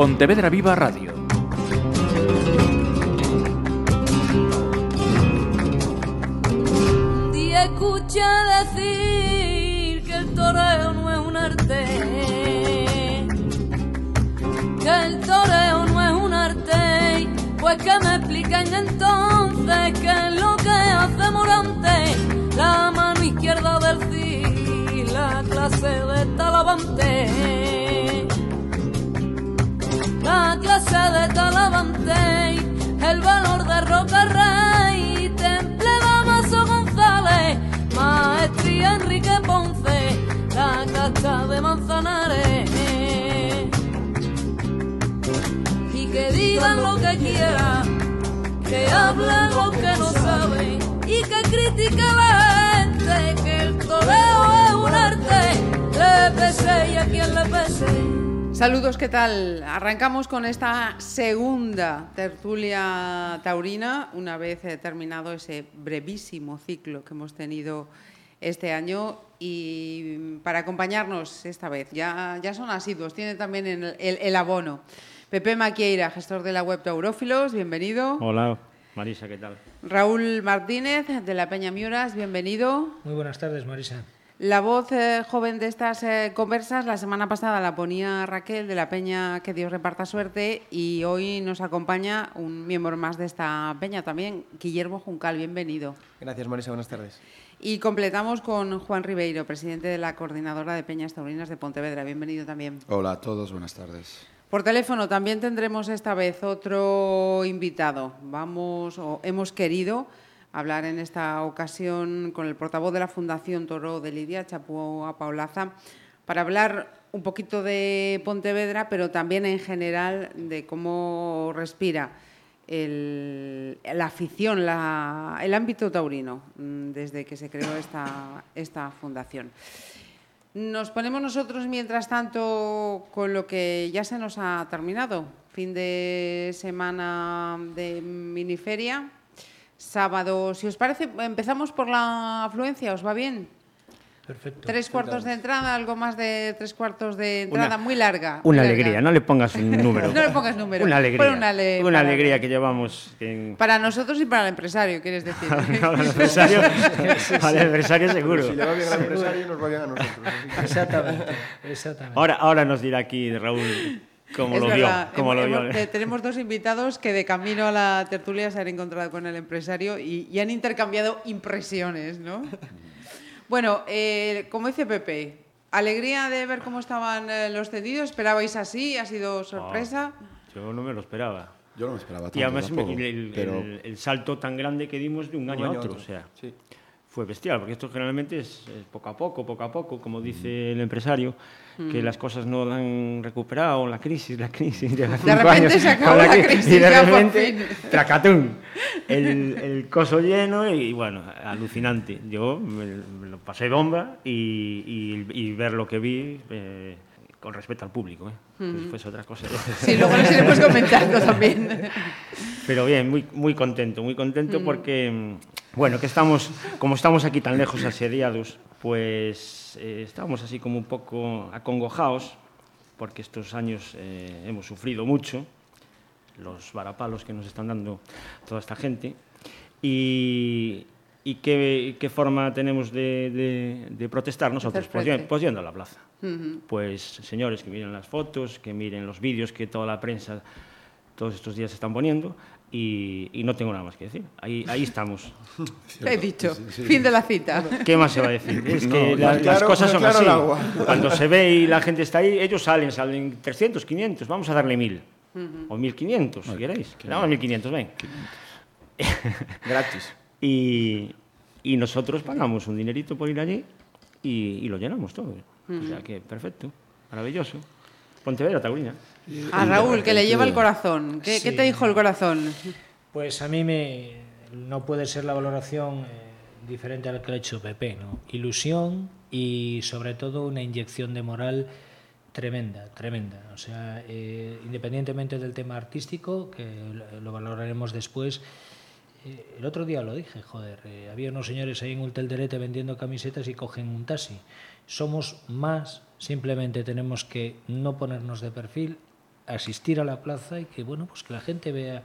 Pontevedra Viva Radio. Y escucha decir que el toreo no es un arte, que el toreo no es un arte, pues que me expliquen entonces qué es lo que hace Morante, la mano izquierda del CIS, la clase de Talavante, Talavante, el valor de Roca Rey, Temple Damaso González, Maestría Enrique Ponce, la cacha de Manzanares. Y que digan lo que quieran, que hablen lo que no saben y que critiquen la gente, que el toreo es un arte, le pese y a quien le pese. Saludos, ¿qué tal? Arrancamos con esta segunda tertulia taurina, una vez terminado ese brevísimo ciclo que hemos tenido este año y para acompañarnos esta vez, ya, ya son asiduos, tiene también el, el- el abono. Pepe Maquieira, gestor de la web Taurófilos, bienvenido. Hola, Marisa, ¿qué tal? Raúl Martínez, de la Peña Miuras, bienvenido. Muy buenas tardes, Marisa. La voz eh, joven de estas eh, conversas la semana pasada la ponía Raquel de la Peña Que Dios reparta suerte y hoy nos acompaña un miembro más de esta peña también, Guillermo Juncal, bienvenido. Gracias, Marisa. Buenas tardes. Y completamos con Juan Ribeiro, presidente de la Coordinadora de Peñas Taurinas de Pontevedra, bienvenido también. Hola a todos, buenas tardes. Por teléfono también tendremos esta vez otro invitado. Vamos, o hemos querido hablar en esta ocasión con el portavoz de la Fundación Toro de Lidia, Chapu Paulaza, para hablar un poquito de Pontevedra, pero también en general de cómo respira la afición, el ámbito taurino mm, desde que se creó esta, esta fundación. Nos ponemos nosotros, mientras tanto, con lo que ya se nos ha terminado. Fin de semana de miniferia. Sábado, si os parece, empezamos por la afluencia, ¿os va bien? Perfecto. Tres cuartos de entrada, algo más de tres cuartos de entrada, Una- muy larga. muy Una larga. alegría, no le pongas un número. No le pongas número. Una alegría. Una ale- Una para- alegría que llevamos en... Para nosotros y para el empresario, quieres decir. Al empresario, al empresario seguro. Si le va bien al empresario, nos va bien a nosotros. Exactamente, exactamente. Ahora, ahora nos dirá aquí Raúl cómo Es lo verdad, vio. Cómo lo vio. te- tenemos dos invitados que de camino a la tertulia se han encontrado con el empresario y, y han intercambiado impresiones, ¿no? bueno, eh, como dice Pepe, alegría de ver cómo estaban eh, los cedidos. ¿Esperabais así? ¿Ha sido sorpresa? Yo no me lo esperaba. Yo no me esperaba tanto Y además tampoco, el, el- pero el- el salto tan grande que dimos de un año a otro, o sea, Sí. Fue bestial, porque esto generalmente es, es poco a poco, poco a poco, como dice el empresario, que las cosas no la han recuperado, la crisis, la crisis. lleva cinco repente años se acabó la cri- crisis, y de ya por repente, fin. tracatún, el, el coso lleno y bueno, alucinante. Yo me, me lo pasé bomba y, y- y ver lo que vi eh, con respeto al público, ¿eh? Después otra cosa. Sí, luego les iremos comentando también. Pero bien, muy, muy contento, muy contento porque, mm, bueno, que estamos, como estamos aquí tan lejos asediados, pues eh, estamos así como un poco acongojados, porque estos años eh, hemos sufrido mucho, los varapalos que nos están dando toda esta gente, y, y qué, qué forma tenemos de, de- de protestar nosotros, pues, pues yendo a la plaza. Pues señores, que miren las fotos, que miren los vídeos que toda la prensa todos estos días se están poniendo y, y no tengo nada más que decir. Ahí, ahí estamos. ¿Qué he dicho? Fin de la cita. ¿Qué más se va a decir? Es que No, la- más las claro- cosas son claro así. el agua. Cuando se ve y la gente está ahí, ellos salen, salen 300, 500, vamos a darle 1000. O 1500, si queréis. Damos 1500, ven. Gratis. Y, y nosotros pagamos un dinerito por ir allí y, y lo llenamos todo. O sea que perfecto, maravilloso. Pontevedra, Taurina. A Raúl, que le lleva el corazón. ¿Qué, te dijo el corazón? Pues a mí me no puede ser la valoración eh, diferente a la que ha hecho Pepe, ¿no? Ilusión y sobre todo una inyección de moral tremenda, tremenda. O sea, eh, independientemente del tema artístico, que lo valoraremos después, eh, el otro día lo dije, joder, eh, había unos señores ahí en Ultelderete vendiendo camisetas y cogen un taxi. Somos más, simplemente tenemos que no ponernos de perfil, asistir a la plaza y que, bueno, pues que la gente vea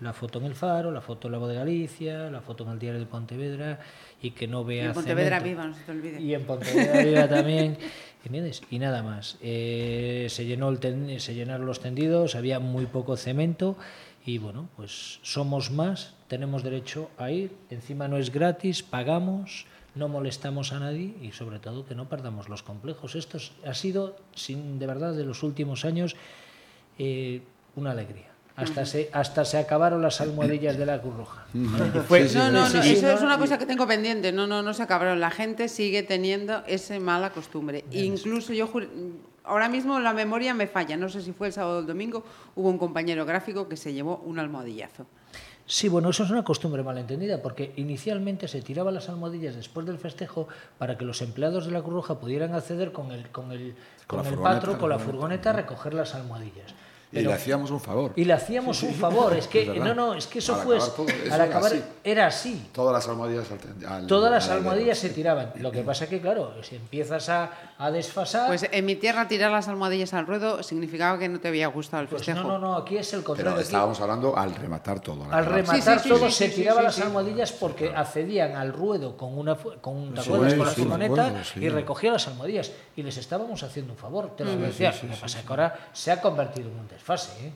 la foto en el Faro, la foto en la Voz de Galicia, la foto en el Diario de Pontevedra y que no vea Y en Pontevedra cemento. viva, no se te olvide. Y en Pontevedra Viva también. ¿Entiendes? Y nada más. Eh, se, llenó el ten- se llenaron los tendidos, había muy poco cemento y bueno, pues somos más, tenemos derecho a ir, encima no es gratis, pagamos, no molestamos a nadie y sobre todo que no perdamos los complejos. Esto es- ha sido, sin, de verdad, de los últimos años, eh, una alegría. Hasta se, hasta se acabaron las almohadillas de la Cruz Roja. No, no, no, eso es una cosa que tengo pendiente. No, no, no se acabaron. La gente sigue teniendo esa mala costumbre. Incluso yo, ahora mismo la memoria me falla. No sé si fue el sábado o el domingo, hubo un compañero gráfico que se llevó un almohadillazo. Sí, bueno, eso es una costumbre malentendida, porque inicialmente se tiraban las almohadillas después del festejo para que los empleados de la Cruz Roja pudieran acceder con el, con el, Con con la el furgoneta, patro, con la la furgoneta, a recoger las almohadillas. Y le hacíamos un favor. y le hacíamos un favor, es que Es no, no, es que eso Al fue acabar todo, eso al era acabar así. era así. Todas las almohadillas al, al- Todas las al almohadillas se tiraban. Lo que pasa que, claro, si empiezas a, a desfasar, Pues en mi tierra tirar las almohadillas al ruedo significaba que no te había gustado el pues festejo. no, no, no, aquí es el contrario. Pero aquí- estábamos hablando al rematar todo. Al acabar. rematar Sí, sí, sí, todo sí, se sí, tiraban sí, las sí. almohadillas porque accedían al ruedo con una fu- con, ¿te Sí, acuerdas? con la sí, me furgoneta acuerdo, sí. y recogían las almohadillas y les estábamos haciendo un favor, te lo decía. Lo que pasa es que ahora se ha convertido en un desfase, ¿eh?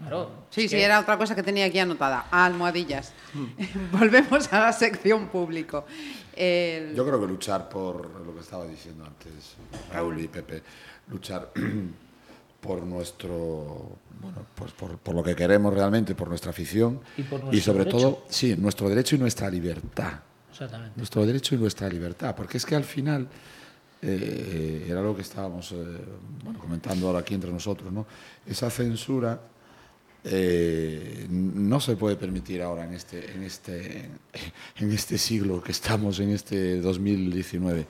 Claro, Sí, es sí, que- era otra cosa que tenía aquí anotada. Almohadillas. Volvemos a la sección público. El- Yo creo que luchar por lo que estaba diciendo antes Raúl y Pepe, luchar por nuestro, bueno, pues por, por lo que queremos realmente, por nuestra afición Y por nuestro sobre derecho. todo, sí, nuestro derecho y nuestra libertad. Exactamente. Nuestro derecho y nuestra libertad, porque es que al final eh, era lo que estábamos eh, bueno, comentando ahora aquí entre nosotros, ¿no? Esa censura eh, no se puede permitir ahora en este, en este, en este siglo que estamos, en este 2019.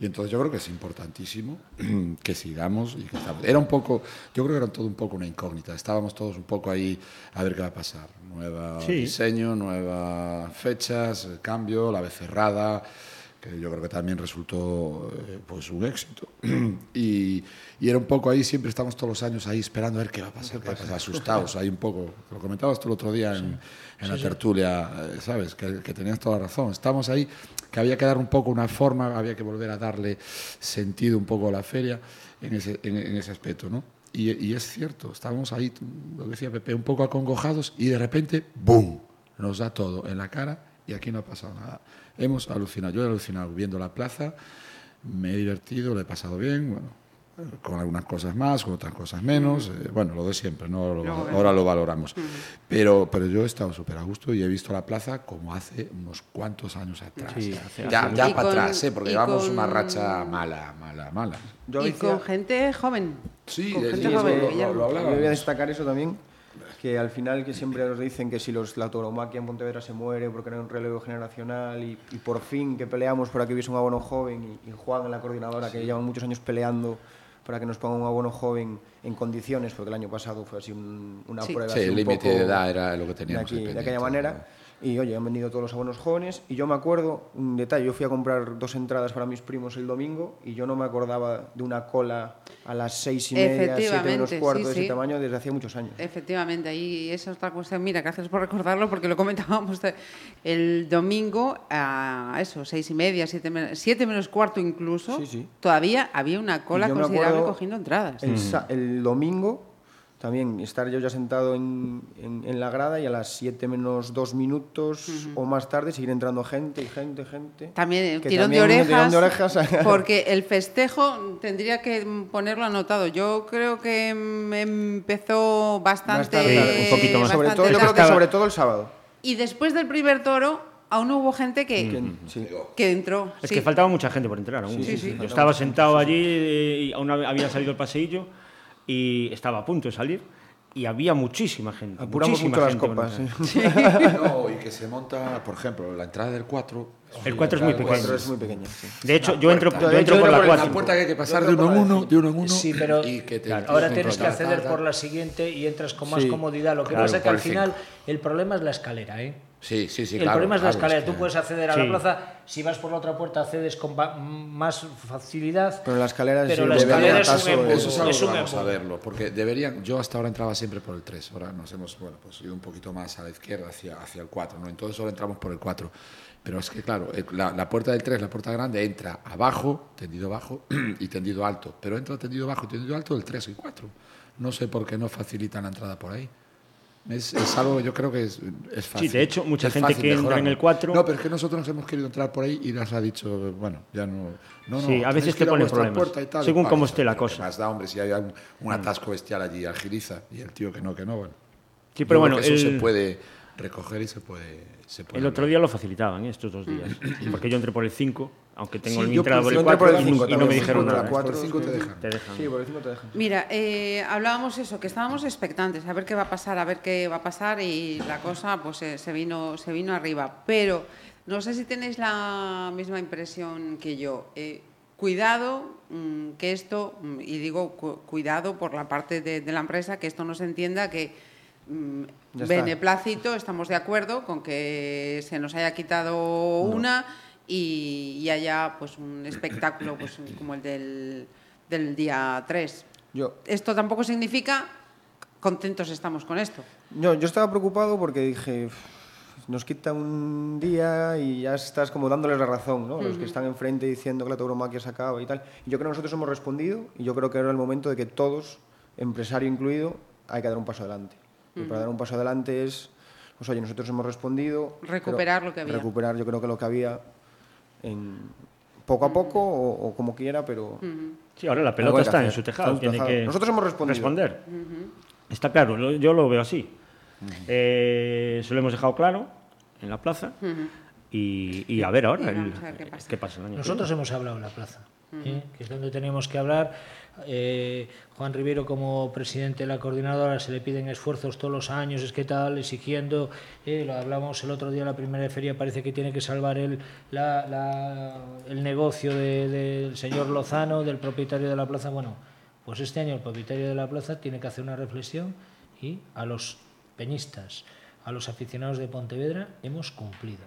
Y entonces yo creo que es importantísimo que sigamos y que. Era un poco, yo creo que era todo un poco una incógnita. Estábamos todos un poco ahí a ver qué va a pasar. Nuevo Sí. diseño, nuevas fechas, cambio, la vez cerrada, que yo creo que también resultó eh, pues un éxito. y, y era un poco ahí, siempre estamos todos los años ahí esperando a ver qué va a pasar, qué va a pasar, asustados, ahí un poco. Lo comentabas tú el otro día en, en la tertulia, eh, ¿sabes? Que, que tenías toda la razón. Estamos ahí, que había que dar un poco una forma, había que volver a darle sentido un poco a la feria en ese, en, en ese aspecto, ¿no? Y, y es cierto, estábamos ahí, lo que decía Pepe, un poco acongojados y de repente, ¡boom! Nos da todo en la cara y aquí no ha pasado nada. Hemos alucinado, yo he alucinado viendo la plaza, me he divertido, lo he pasado bien, bueno, con algunas cosas más, con otras cosas menos, eh, bueno, lo de siempre, ¿no? Lo- ahora lo valoramos. Pero, pero yo he estado súper a gusto y he visto la plaza como hace unos cuantos años atrás. Sí, hace- ya hace- ya para con- atrás, ¿eh? porque llevamos con- una racha mala, mala, mala. Yo y decía- con gente joven. Sí, con gente sí, joven. lo- lo. Yo voy a destacar eso también, que al final que siempre nos dicen que si los, la tauromaquia en Pontevedra se muere porque no hay un relevo generacional y, y por fin que peleamos para que hubiese un abono joven y, y Juan en la coordinadora que llevan muchos años peleando para que nos pongan un abono joven en condiciones, porque el año pasado fue así un- una Sí. prueba Sí, así el un límite poco de edad era lo que de, teníamos. aquí- de aquella manera. Y oye, han venido todos los abonos jóvenes. Y yo me acuerdo, un detalle, yo fui a comprar dos entradas para mis primos el domingo y yo no me acordaba de una cola a las seis y media, siete menos cuarto sí, de ese sí. tamaño desde hacía muchos años. Efectivamente, ahí esa es otra cuestión. Mira, gracias por recordarlo porque lo comentábamos el domingo a eso, seis y media, siete, men- siete menos cuarto incluso. Sí. Todavía había una cola considerable cogiendo entradas. El domingo también estar yo ya sentado en, en- en la grada y a las 7 menos 2 minutos o más tarde seguir entrando gente y gente, gente. También eh, Que tirón, también de orejas, tirón de orejas. porque el festejo tendría que ponerlo anotado. Yo creo que mm, empezó bastante, Más tarde, Sí, un poquito más. sobre todo, yo tarde. creo que Estaba- sobre todo el sábado. Y después del primer toro, aún hubo gente que, Que- sí. que entró. Es sí. que faltaba mucha gente por entrar aún. Sí, sí, sí. Yo estaba sentado allí eh, y aún había salido el paseillo y estaba a punto de salir y había muchísima gente. Apuramos muchísima mucho gente copas. entrar. sí. No, y que se monta, por ejemplo, la entrada del 4. El 4 es muy pequeño. es muy pequeño. sí. De hecho, yo entro, puerta. yo entro Yo por la entro por 4. La puerta que hay que pasar de uno en uno, de uno en uno. Sí, pero y que te- claro, te- ahora tienes que acceder por la siguiente y entras con más Sí. comodidad. Lo que Claro, pasa es que al final el problema es la escalera, ¿eh? Sí, sí, sí, el claro, problema es la claro, escalera. es Tú que- puedes acceder a Sí. la plaza, si vas por la otra puerta accedes con más facilidad. Pero la escalera Pero la escalera es un embudo. Eso es algo Es que un vamos a verlo, porque deberían, yo hasta ahora entraba siempre por el 3, ahora nos hemos, bueno, pues ido un poquito más a la izquierda, hacia, hacia el 4, ¿no? Entonces ahora entramos por el 4. Pero es que, claro, el- la, la puerta del 3, la puerta grande, entra abajo, tendido bajo y tendido alto, pero entra tendido bajo y tendido alto del 3 y 4. No sé por qué no facilitan la entrada por ahí. Es, es algo yo creo que es, es fácil. de hecho, mucha Es gente que entra en el 4 No, pero es que nosotros nos hemos querido entrar por ahí y nos ha dicho, bueno, ya no. no, no Sí, a tenéis veces te a pone problemas, y tal. según cómo esté la ¿qué cosa. Más da, hombre, si hay un, un atasco bestial allí, agiliza. Y el tío que no, que no, bueno. Sí, pero Yo bueno, eso el- se puede recoger y se puede. Se puede El otro día lo facilitaban, ¿eh? estos dos días. Porque yo entré por el 5, aunque tengo Sí, mi yo entrada por el entré por 4 el y, cinco y no me dijeron nada. cuatro, Por el cinco sí. te dejan. Te dejan. Sí, por el 5 te dejan. Mira, eh, hablábamos eso, que estábamos expectantes, a ver qué va a pasar, a ver qué va a pasar y la cosa pues eh, se vino se vino arriba. Pero no sé si tenéis la misma impresión que yo. Eh, cuidado mm, que esto, mm, y digo cu- cuidado por la parte de, de la empresa, que esto no se entienda que mm, está. beneplácito, estamos de acuerdo con que se nos haya quitado una y, y haya pues un espectáculo pues como el del, del día 3 Yo, esto tampoco significa contentos estamos con esto. yo, yo estaba preocupado porque dije, "Uf, nos quita un día y ya estás como dándoles la razón, ¿no? Los que están enfrente diciendo que la tauromaquia se acaba y tal. Y yo creo que nosotros hemos respondido y yo creo que ahora es el momento de que todos, empresario incluido, hay que dar un paso adelante. Y para dar un paso adelante es, pues oye, nosotros hemos respondido. Recuperar lo que había. Recuperar yo creo que lo que había en poco a poco o, o como quiera, pero... Sí, ahora la pelota está en su tejado. Tiene que Nosotros hemos respondido. responder. Está claro, yo lo veo así. Eh, se lo hemos dejado claro en la plaza. y, y a ver ahora Y el- vamos a ver qué pasa. el año que Nosotros hemos hablado en la plaza, ¿eh? que es donde tenemos que hablar. Eh, Juan Rivero, como presidente de la coordinadora, se le piden esfuerzos todos los años, es que tal, exigiendo. eh, lo hablamos el otro día la primera feria, parece que tiene que salvar el, la- la- el negocio de- del señor Lozano, del propietario de la plaza. Bueno, pues este año el propietario de la plaza tiene que hacer una reflexión y a los peñistas, a los aficionados de Pontevedra, hemos cumplido.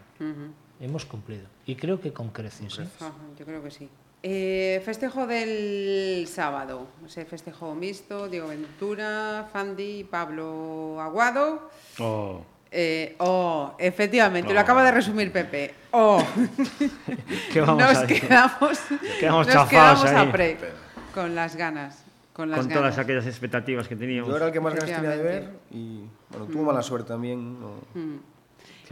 Hemos cumplido. Y creo que con creces. ¿eh? Ajá, yo creo que sí. Eh, festejo del sábado, ese festejo mixto, Diego Ventura, Fandi, Pablo Aguado. Oh, Eh, oh, efectivamente, lo acaba de resumir Pepe. Oh, ¿Qué vamos nos a quedamos, Quedamos nos chafados quedamos ahí. a pre, con las ganas, con las con ganas. todas aquellas expectativas que teníamos. Yo era el que más ganas tenía de ver y bueno, tuvo mala suerte también. ¿no?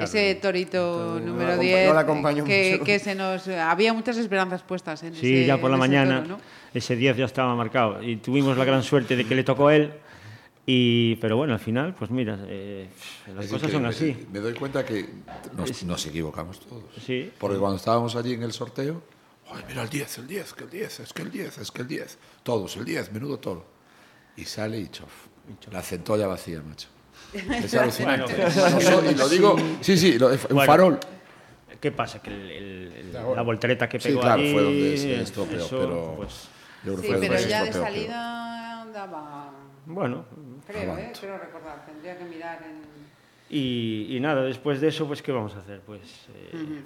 Ese torito Entonces, número 10, no la acompañó que, mucho. que se nos... Había muchas esperanzas puestas en Sí, ese ya por la mañana toro, ¿no? ese 10 ya estaba marcado y tuvimos la gran suerte de que le tocó a él. Y, pero bueno, al final, pues mira, eh, las Es cosas son así. Me, me doy cuenta que nos, nos equivocamos todos. Sí. Porque cuando estábamos allí en el sorteo, ay, mira el 10, el 10, que el 10, es que el 10, es que el 10. Todos, el 10, menudo toro. Y sale y chof. La centolla vacía, macho. Es alucinante. Bueno, y lo digo, sí, sí, lo- un Bueno, farol. ¿Qué pasa? Que el- el- la voltereta que Sí, pegó claro, allí, fue donde se estropeó, eso, pero pues, yo creo Sí, pero ya de estropeó, pero- salida daba... bueno, Creo, ¿eh? Creo recordar. Tendría que mirar en... y, y nada, después de eso, pues ¿qué vamos a hacer? Pues eh,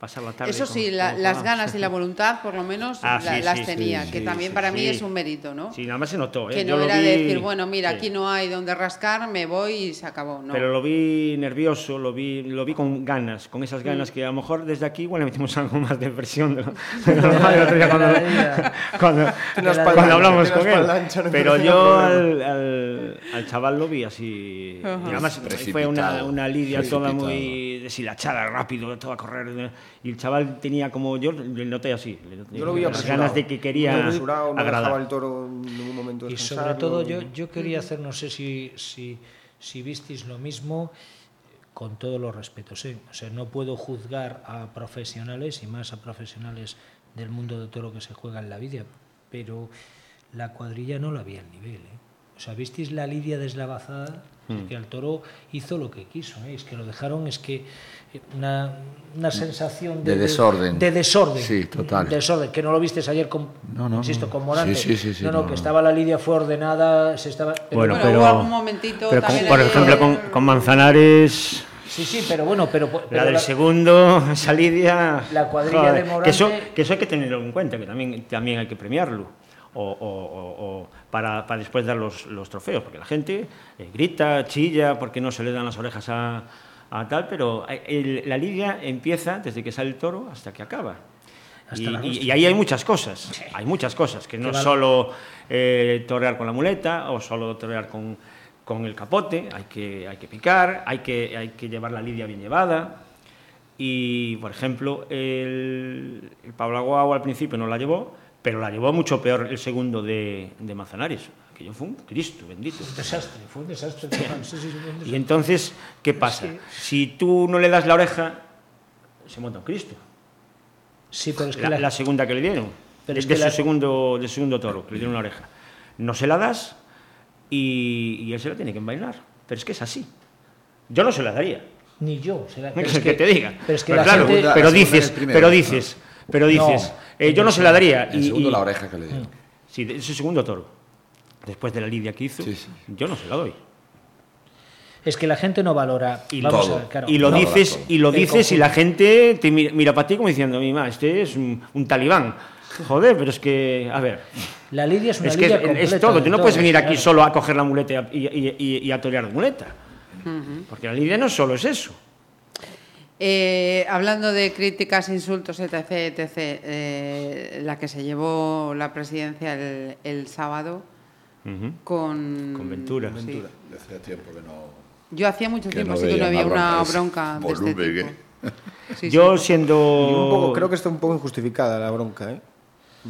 pasar la tarde. Eso sí, la- las ganas y la voluntad, por lo menos, Ah, la- sí, las sí, tenía, sí, que sí, también sí, para mí es un mérito, ¿no? Sí, nada más se notó. ¿eh? que Yo no lo era vi- decir, bueno, mira, sí. aquí no hay donde rascar, me voy y se acabó. No. Pero lo vi nervioso, lo vi, lo vi con ganas, con esas ganas que a lo mejor desde aquí igual le metimos algo más de presión de lo, de lo normal el otro día cuando, hablamos con él. no Pero yo al, al, al chaval lo vi así. Y además fue una, una lidia toda muy deshilachada, rápido, todo a correr. Y el chaval tenía como yo le noté así. le noté Yo lo vi las ganas de que quería apresurado, no agradar. el toro en ningún momento Y descansar, sobre todo no- yo, yo quería hacer, no sé si, si, si visteis lo mismo, con todos los respetos. ¿eh? O sea, no puedo juzgar a profesionales y más a profesionales del mundo de toro que se juega en la vida, pero la cuadrilla no la había al nivel. ¿eh? O sea, visteis la lidia deslavazada, Hmm. que al toro hizo lo que quiso, ¿eh? es que lo dejaron, es que una, una sensación de, De desorden. De, desorden. Sí, total. Desorden, que no lo vistes ayer con, No, no, insisto, no. con Morante. Sí, sí, sí, sí, no, no, no, que estaba la lidia fue ordenada, se estaba... pero Bueno, Bueno, pero, hubo algún momentito pero con- por ejemplo, con, con Manzanares Sí, sí, pero bueno, pero, pero la del segundo, esa lidia... La cuadrilla de Morante... Que eso, que eso hay que tenerlo en cuenta, que también, también hay que premiarlo. O, o, o, para, para, después dar los, los, trofeos, porque la gente eh, grita, chilla, porque no se le dan las orejas a, a tal, pero el, la lidia empieza desde que sale el toro hasta que acaba. Y, y, y, ahí hay muchas cosas, sí. hay muchas cosas, que no es solo eh, torear con la muleta o solo torear con, con el capote, hay que, hay que picar, hay que, hay que llevar la lidia bien llevada. Y, por ejemplo, el, el Pablo Aguao al principio no la llevó, pero la llevó mucho peor el segundo de, de Manzanares. Aquello fue un Cristo bendito. Un desastre, fue un desastre. Sí. Sí, sí, un desastre. Y entonces, ¿qué pasa? Si tú no le das la oreja, se monta un Cristo. Sí, pero es que la, la, la segunda que le dieron, Pero es es de, que su la- segundo, de su segundo toro, que le dieron una oreja. No se la das y, y él se la tiene que envainar. Pero es que es así. Yo no se la daría. Ni yo. será- ¿Qué pero es que, te diga? Pero es que Pero la claro, gente... La pero segunda dices, es primero, pero ¿no? dices, pero dices, No, eh, yo no se la daría. El y- segundo, y- la oreja que le dieron. Sí, de su segundo toro. Después de la lidia que hizo, Sí, sí. yo no se la doy. Es que la gente no valora... Y Vamos todo. a ver, claro, y lo no, dices, todo. y lo El dices y conjunto. la gente te mira, mira para ti como diciendo, mi ma, este es un, un talibán. Joder, pero es que, a ver, La lidia es una es que lidia es, completa es todo. Tú no puedes venir aquí claro. solo a coger la muleta y, y- y- y a torear muleta. Porque la lidia no solo es eso. Eh, hablando de críticas, insultos, etc., etc., eh, la que se llevó la presidencia el, el sábado Con... Con Ventura. sí. Ventura. Hacía tiempo que no. Yo hacía mucho Que tiempo no sí que no había una una bronca de este tipo. ¿eh? Sí, Yo sí. siendo... Y un poco, creo que está un poco injustificada la bronca, ¿eh?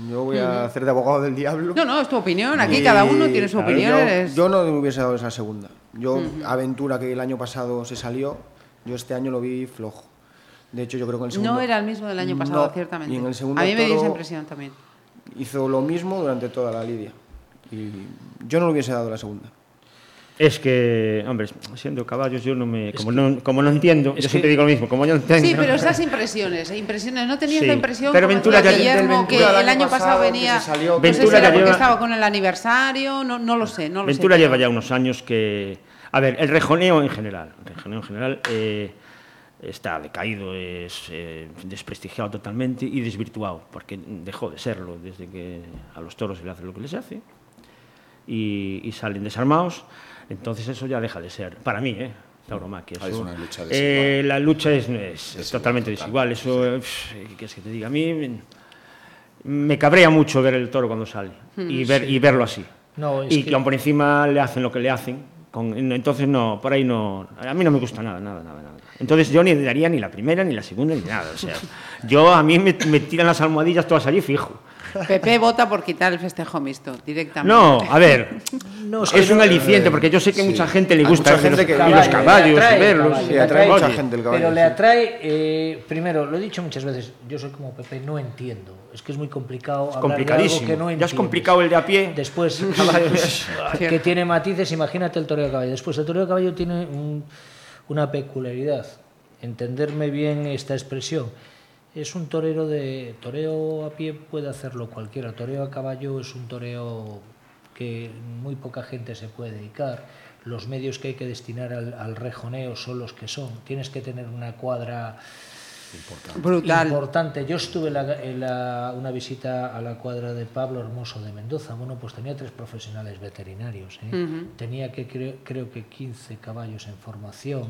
Yo voy a hacer de abogado del diablo. No, no, es tu opinión. Aquí Y, cada uno tiene su claro, opinión. Yo, no me hubiese dado esa segunda. Yo, Aventura, que el año pasado se salió, yo este año lo vi flojo. De hecho, yo creo que el segundo. No era el mismo del año pasado, No, ciertamente. Y en el segundo A mí me dio esa impresión también. hizo lo mismo durante toda la lidia. Y yo no le hubiese dado la segunda. Es que, hombre, siendo caballos yo no me... Como, no, como no entiendo, yo siempre que- digo lo mismo, como yo no entiendo... Sí, pero esas impresiones, eh, impresiones. ¿No tenías Sí, la impresión, pero Ventura ya- Guillermo, que Ventura el año año pasado venía... salió- no sé si Ventura era ya porque lleva- estaba con el aniversario, no, no lo sé, no lo Ventura sé. lleva ya unos años que... A ver, el rejoneo en general, el rejoneo en general eh, está decaído, es eh, desprestigiado totalmente y desvirtuado, porque dejó de serlo desde que a los toros se le hace lo que les hace y, y salen desarmados, entonces eso ya deja de ser, para mí, ¿eh? Tauromaquia. Ah, es eso- una lucha eh, la lucha es, es- es totalmente total, desigual, eso, pff, ¿qué quieres que te diga? A mí me cabrea mucho ver el toro cuando sale y, ver, y verlo así. No, es y que- aun por encima le hacen lo que le hacen. con- entonces no, por ahí no. A mí no me gusta nada, nada, nada, nada. Entonces yo ni daría ni la primera, ni la segunda, ni nada. O sea, yo a mí me, me tiran las almohadillas todas allí fijo. Pepe vota por quitar el festejo mixto, directamente. No, a ver, No, es es, un aliciente porque yo sé que a mucha gente le gusta mucha ver gente los, que- y los Caballo, caballos atrae y verlos. caballo, Sí, le atrae mucha gente el caballo. Pero le atrae, eh, primero, lo he dicho muchas veces, yo soy como Pepe, no entiendo. Es que es muy complicado hablar de algo complicadísimo. que no ya es complicado el de a pie. Después, que tiene matices, imagínate el toreo de caballo. Después, el toreo de caballo tiene un- una peculiaridad. Entenderme bien esta expresión. Es un torero de. Toreo a pie puede hacerlo cualquiera. Toreo a caballo es un toreo que muy poca gente se puede dedicar. Los medios que hay que destinar al, al rejoneo son los que son. Tienes que tener una cuadra Brutal. importante. Yo estuve en, la- en la- una visita a la cuadra de Pablo Hermoso de Mendoza. Bueno, pues tenía tres profesionales veterinarios. ¿eh? Tenía que creo, creo que 15 caballos en formación.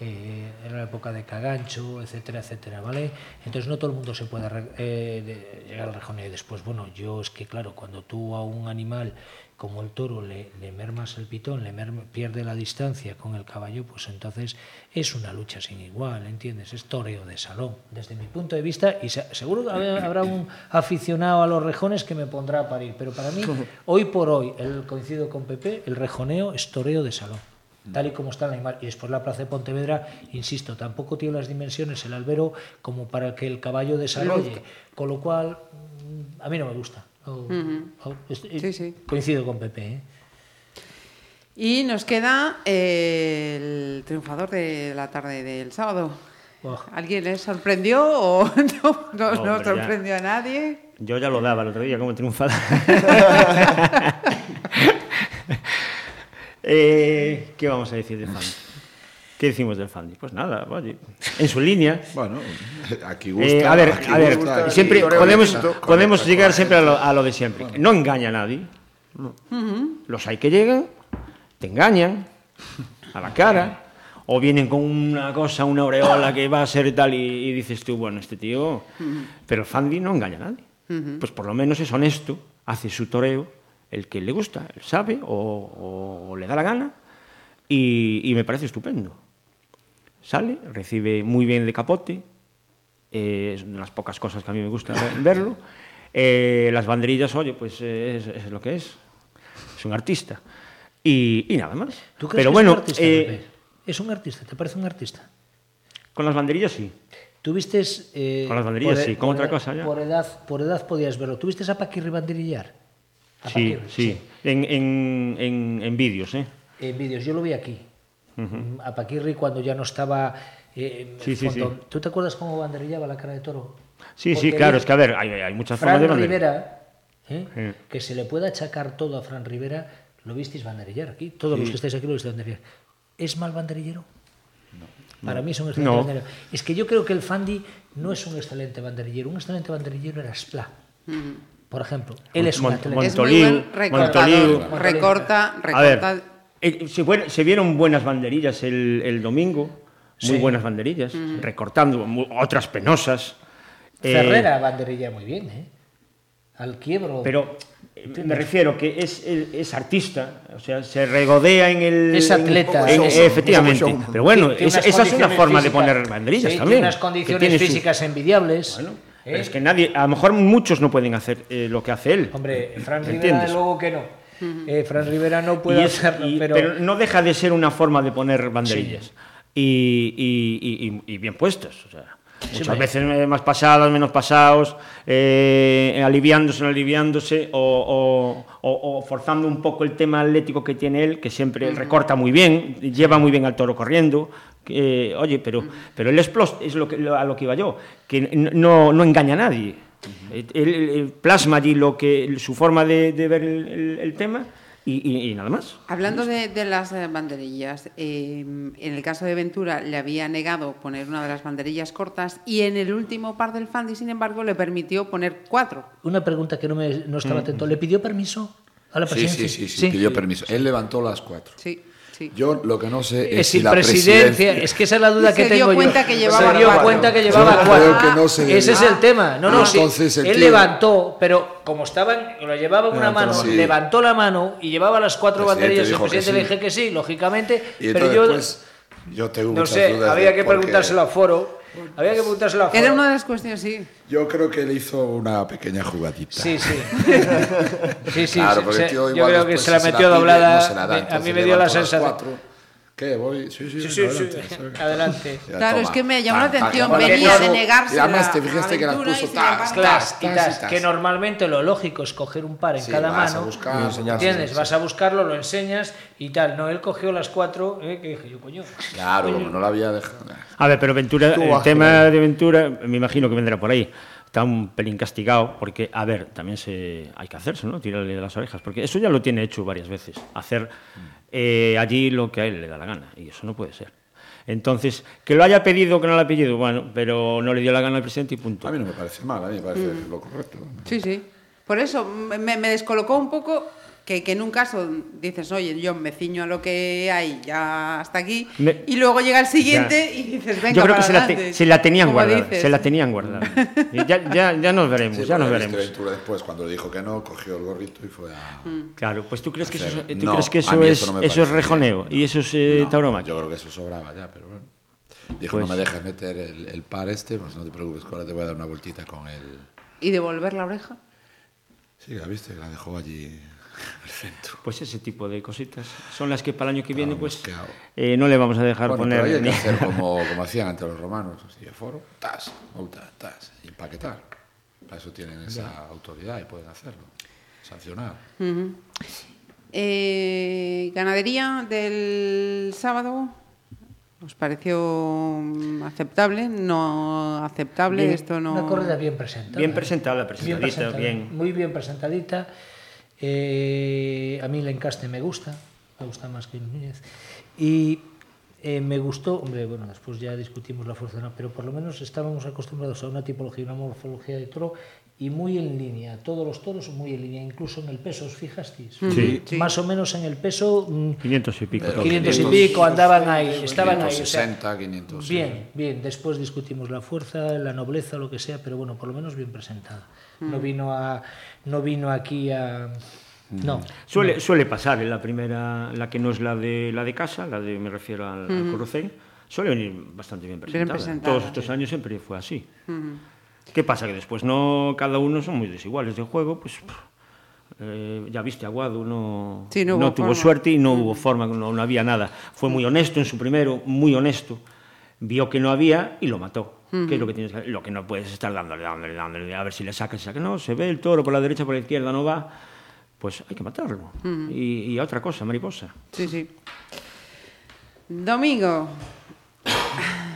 Eh, era la época de Cagancho, etcétera, etcétera, ¿vale? Entonces no todo el mundo se puede eh, llegar al rejoneo. Y después, bueno, yo es que claro, cuando tú a un animal como el toro le, le mermas el pitón, le merma- pierde la distancia con el caballo, pues entonces es una lucha sin igual, ¿entiendes? Es toreo de salón, desde mi punto de vista, y se- seguro que habrá habrá un aficionado a los rejones que me pondrá a parir, pero para mí, hoy por hoy, el, coincido con Pepe, el rejoneo es toreo de salón. Tal y como está el animal. Y después la plaza de Pontevedra, insisto, tampoco tiene las dimensiones el albero como para que el caballo desarrolle. Con lo cual, mm, a mí no me gusta. No- no, es- Sí, sí. Coincido con Pepe. ¿eh? Y nos queda eh, el triunfador de la tarde del sábado. Buah. ¿Alguien les sorprendió o no, no, no Hombre, ya. sorprendió a nadie? Yo ya lo daba el otro día como triunfada. eh, ¿Qué vamos a decir de Fan? ¿Qué decimos del Fandi? Pues nada, oye, en su línea. Bueno, aquí gusta. Eh, a ver, aquí a ver, gusta, siempre podemos, podemos llegar siempre a lo, a lo de siempre. No engaña a nadie. No. Los hay que llegan, te engañan a la cara, o vienen con una cosa, una aureola que va a ser tal, y, y dices tú, bueno, este tío. Pero el Fandi no engaña a nadie. Pues por lo menos es honesto, hace su toreo, el que le gusta, él sabe, o, le da la gana, y, y me parece estupendo. Sale, recibe muy bien de capote, eh, es una de las pocas cosas que a mí me gusta ver- verlo. Eh, las banderillas, oye, pues eh, es, es lo que es. Es un artista. Y, y nada más. ¿Tú crees Pero que bueno, es un artista? ¿Es un artista? ¿Te parece un artista? con las banderillas sí. ¿Tuviste... Con las banderillas, por e- sí, con por otra edad- cosa ya. Por edad, por edad podías verlo. ¿Tuviste a Paquirri banderillar? A Sí, sí. En, en, en, en vídeos, ¿eh? En vídeos, yo lo vi aquí. A Paquirri cuando ya no estaba... eh, Sí, sí, sí. ¿Tú te acuerdas cómo banderillaba la cara de toro? Sí, sí, claro, es que a ver, hay, hay muchas formas Fran de. Rivera, ¿eh? Sí. que se le pueda achacar todo a Fran Rivera, lo visteis banderillar aquí. Todos los que estáis aquí lo visteis banderillar. ¿Es mal banderillero? Para mí es un excelente No. banderillero. Es que yo creo que el Fandi no es un excelente banderillero. Un excelente banderillero era Spla. Por ejemplo, él es un Mon- atleta. Es muy buen. Montoliu. Recorta, A ver, recorta. eh, se, se vieron buenas banderillas el, el domingo, muy Sí. buenas banderillas, recortando, mu- otras penosas. Eh, Ferrera banderilla muy bien, ¿eh? Al quiebro. Pero eh, me refiero que es, es, es artista, o sea, se regodea en el... Es atleta. en- en- efectivamente. Pero bueno, esa, es una forma de físicas- poner banderillas sí, también. Tiene unas condiciones tiene su- físicas envidiables. Bueno, ¿eh? Pero es que nadie, a lo mejor muchos no pueden hacer eh, lo que hace él. Hombre, Fran ¿Me Rivera, luego que no. Eh, Fran Rivera no puede es- hacerlo, y- pero... pero no deja de ser una forma de poner banderillas. Y, y- y- y- y bien puestas. O sea, muchas veces eh, más pasadas, menos pasados, eh, aliviándose, no aliviándose, o, o- o- o forzando un poco el tema atlético que tiene él, que siempre recorta muy bien, lleva muy bien al toro corriendo. Que, oye, pero, pero el explos es lo que, lo- a lo que iba yo, que no, no engaña a nadie. Él, él- él plasma allí lo que, su forma de, de ver el, el- el tema y- y- y nada más. Hablando de, de las eh, banderillas, eh, en el caso de Ventura le había negado poner una de las banderillas cortas y en el último par del Fandi, sin embargo, le permitió poner cuatro. Una pregunta que no, me, no estaba atento. ¿Le pidió permiso a la Sí, presidencia? sí, sí, sí, pidió permiso. Él levantó las cuatro. Sí, sí. Yo lo que no sé es, Es si sin la presidencia. Es que esa es la duda Se que dio tengo cuenta yo. que llevaba Se dio cuatro. cuenta que Yo llevaba creo cuatro. que no se Ese es el tema. No, Ah, no, sí. entonces el Él tío- levantó, pero como estaba, en- lo llevaba en una mano. Sí. levantó la mano y llevaba las cuatro banderillas. El presidente le sí. dije que sí, lógicamente. Y pero yo pues, yo tengo no sé, había que preguntárselo a Foro. Había que preguntárselo a Foro. Era una de las cuestiones, sí. Yo creo que le hizo una pequeña jugadita. Sí, sí. sí, sí. Claro, se- porque se- el tío yo igual creo que se la metió doblada. no se la da, a mí me dio la sensación. ¿Qué? Voy. Sí, sí, Sí, sí, adelante, sí. Adelante. Ya, Claro, toma. es que me llamó la tac, atención, venía de negarse Y además la te fijaste que las puso tas, tas, tas, que normalmente lo lógico es coger un par en Sí, cada vas a mano. buscar, Y enseñar, ¿Entiendes? sí, Vas a buscarlo, lo enseñas y tal. No, él cogió las cuatro, eh, que dije yo, coño. Claro, como no la había dejado. A ver, pero Ventura, Tú el tema de Ventura, me imagino que vendrá por ahí. Está un pelín castigado, porque, a ver, también se, hay que hacerse, ¿no? Tirarle de las orejas, porque eso ya lo tiene hecho varias veces. Hacer eh, allí lo que a él le da la gana, y eso no puede ser. Entonces, que lo haya pedido o que no lo haya pedido, bueno, pero no le dio la gana al presidente y punto. A mí no me parece mal, a mí me parece Mm. lo correcto. Sí, sí. Por eso me, me descolocó un poco que, que en un caso dices, oye, yo me ciño a lo que hay ya hasta aquí, Me- y luego llega el siguiente Ya. y dices, venga, Yo creo para que se la, te- adelante. se la tenían guardada, dices. se la tenían guardada. Y ya, ya, ya nos veremos, Sí, ya nos veremos. Ventura después, cuando le dijo que no, cogió el gorrito y fue a... Mm. Claro, pues tú crees que eso, tú No, crees que eso es, eso no eso es rejoneo y eso es eh, No, tauromaquia. Yo creo que eso sobraba ya, pero bueno. Dijo, Pues- no me dejes meter el, el par este, pues no te preocupes, que ahora te voy a dar una vueltita con el... ¿Y devolver la oreja? Sí, la viste, que la dejó allí Pues ese tipo de cositas son las que para el año que viene Claro, pues eh, no le vamos a dejar Bueno, poner pero hay que hacer como, como hacían ante los romanos, así de foro, tas, multa, tas, y empaquetar. Para eso tienen esa autoridad y pueden hacerlo, sancionar. Eh, ganadería del sábado, ¿os pareció aceptable? ¿No aceptable? Bien. Esto no... Una corrida bien presentada. Bien presentada, Bien presentadita, presentada, bien. Muy bien presentadita. Eh, a mí el encaste me gusta, me gusta más que Núñez. Y Eh, me gustó, hombre, bueno, después ya discutimos la fuerza, pero por lo menos estábamos acostumbrados a una tipología, una morfología de toro y muy en línea, todos los toros muy en línea, incluso en el peso, ¿os fijasteis? Sí. Sí. Más o menos en el peso, mm, 500 y pico. Pero 500 y 500, pico andaban ahí, estaban ahí. o sea, 560, 500. sí. Bien, bien. Después discutimos la fuerza, la nobleza, lo que sea, pero bueno, por lo menos bien presentada. No vino a, no vino aquí a, no. Suele, suele pasar en la primera, la que no es la de la de casa, la de me refiero al, al Corocén, suele venir bastante bien presentada. presentada, Todos estos sí. años siempre fue así. ¿Qué pasa? Que después no, cada uno son muy desiguales de juego, pues eh, ya viste, Aguado no, Sí, no hubo tuvo forma. suerte y no hubo forma, no, no había nada. Fue muy honesto en su primero, muy honesto. Vio que no había y lo mató. ¿Qué es lo que tienes que Lo que no puedes estar dándole, dándole, dándole, a ver si le sacas, saca. No, se ve el toro por la derecha, por la izquierda, no va. Pues hay que matarlo. y, y a otra cosa, mariposa. Sí, sí. Domingo.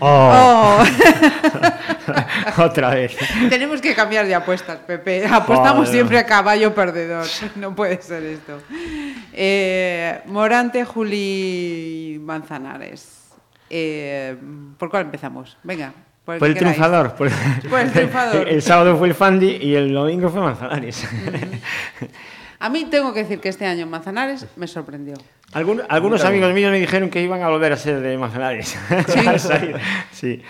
Oh, Oh, otra vez. tenemos que cambiar de apuestas, Pepe. Apostamos Joder. siempre a caballo perdedor. No puede ser esto. Eh, Morante, Juli Manzanares. Eh, ¿Por cuál empezamos? Venga. Por el, Por el triunfador. Por, Por el triunfador. el sábado fue el Fandi y el domingo fue Manzanares. A mí tengo que decir que este año Manzanares me sorprendió. Algun- algunos amigos míos me dijeron que iban a volver a ser de Manzanares. Al salir. sí.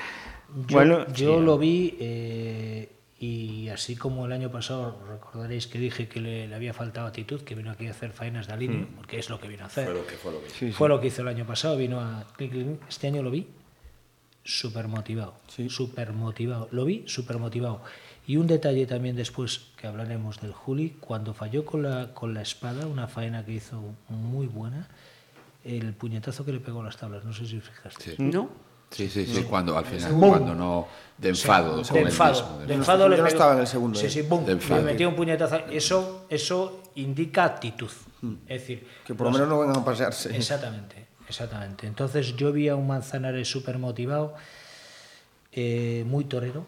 Yo, bueno, yo sí. lo vi eh, y así como el año pasado recordaréis que dije que le, le había faltado actitud, que vino aquí a hacer faenas de alineo, porque es lo que vino a hacer. Fue lo que fue lo que Fue lo que hizo el año pasado, vino a. Este año lo vi súper motivado, súper motivado. Lo vi súper motivado. Y un detalle también después que hablaremos del Juli, cuando falló con la, con la espada, una faena que hizo muy buena, el puñetazo que le pegó a las tablas, no sé si fijaste. Sí. ¿No? Sí, sí, sí, cuando al final, Boom. cuando no, de enfado. con de él enfado, mismo, de de enfado. enfado le Yo no pegó- estaba en el segundo, Sí, eh. sí, boom, De enfado. le metió un puñetazo. Eso, eso indica actitud. Es decir, Que por lo menos no vengan a pasearse. Exactamente, exactamente. Entonces yo vi a un Manzanares súper motivado, eh, muy torero,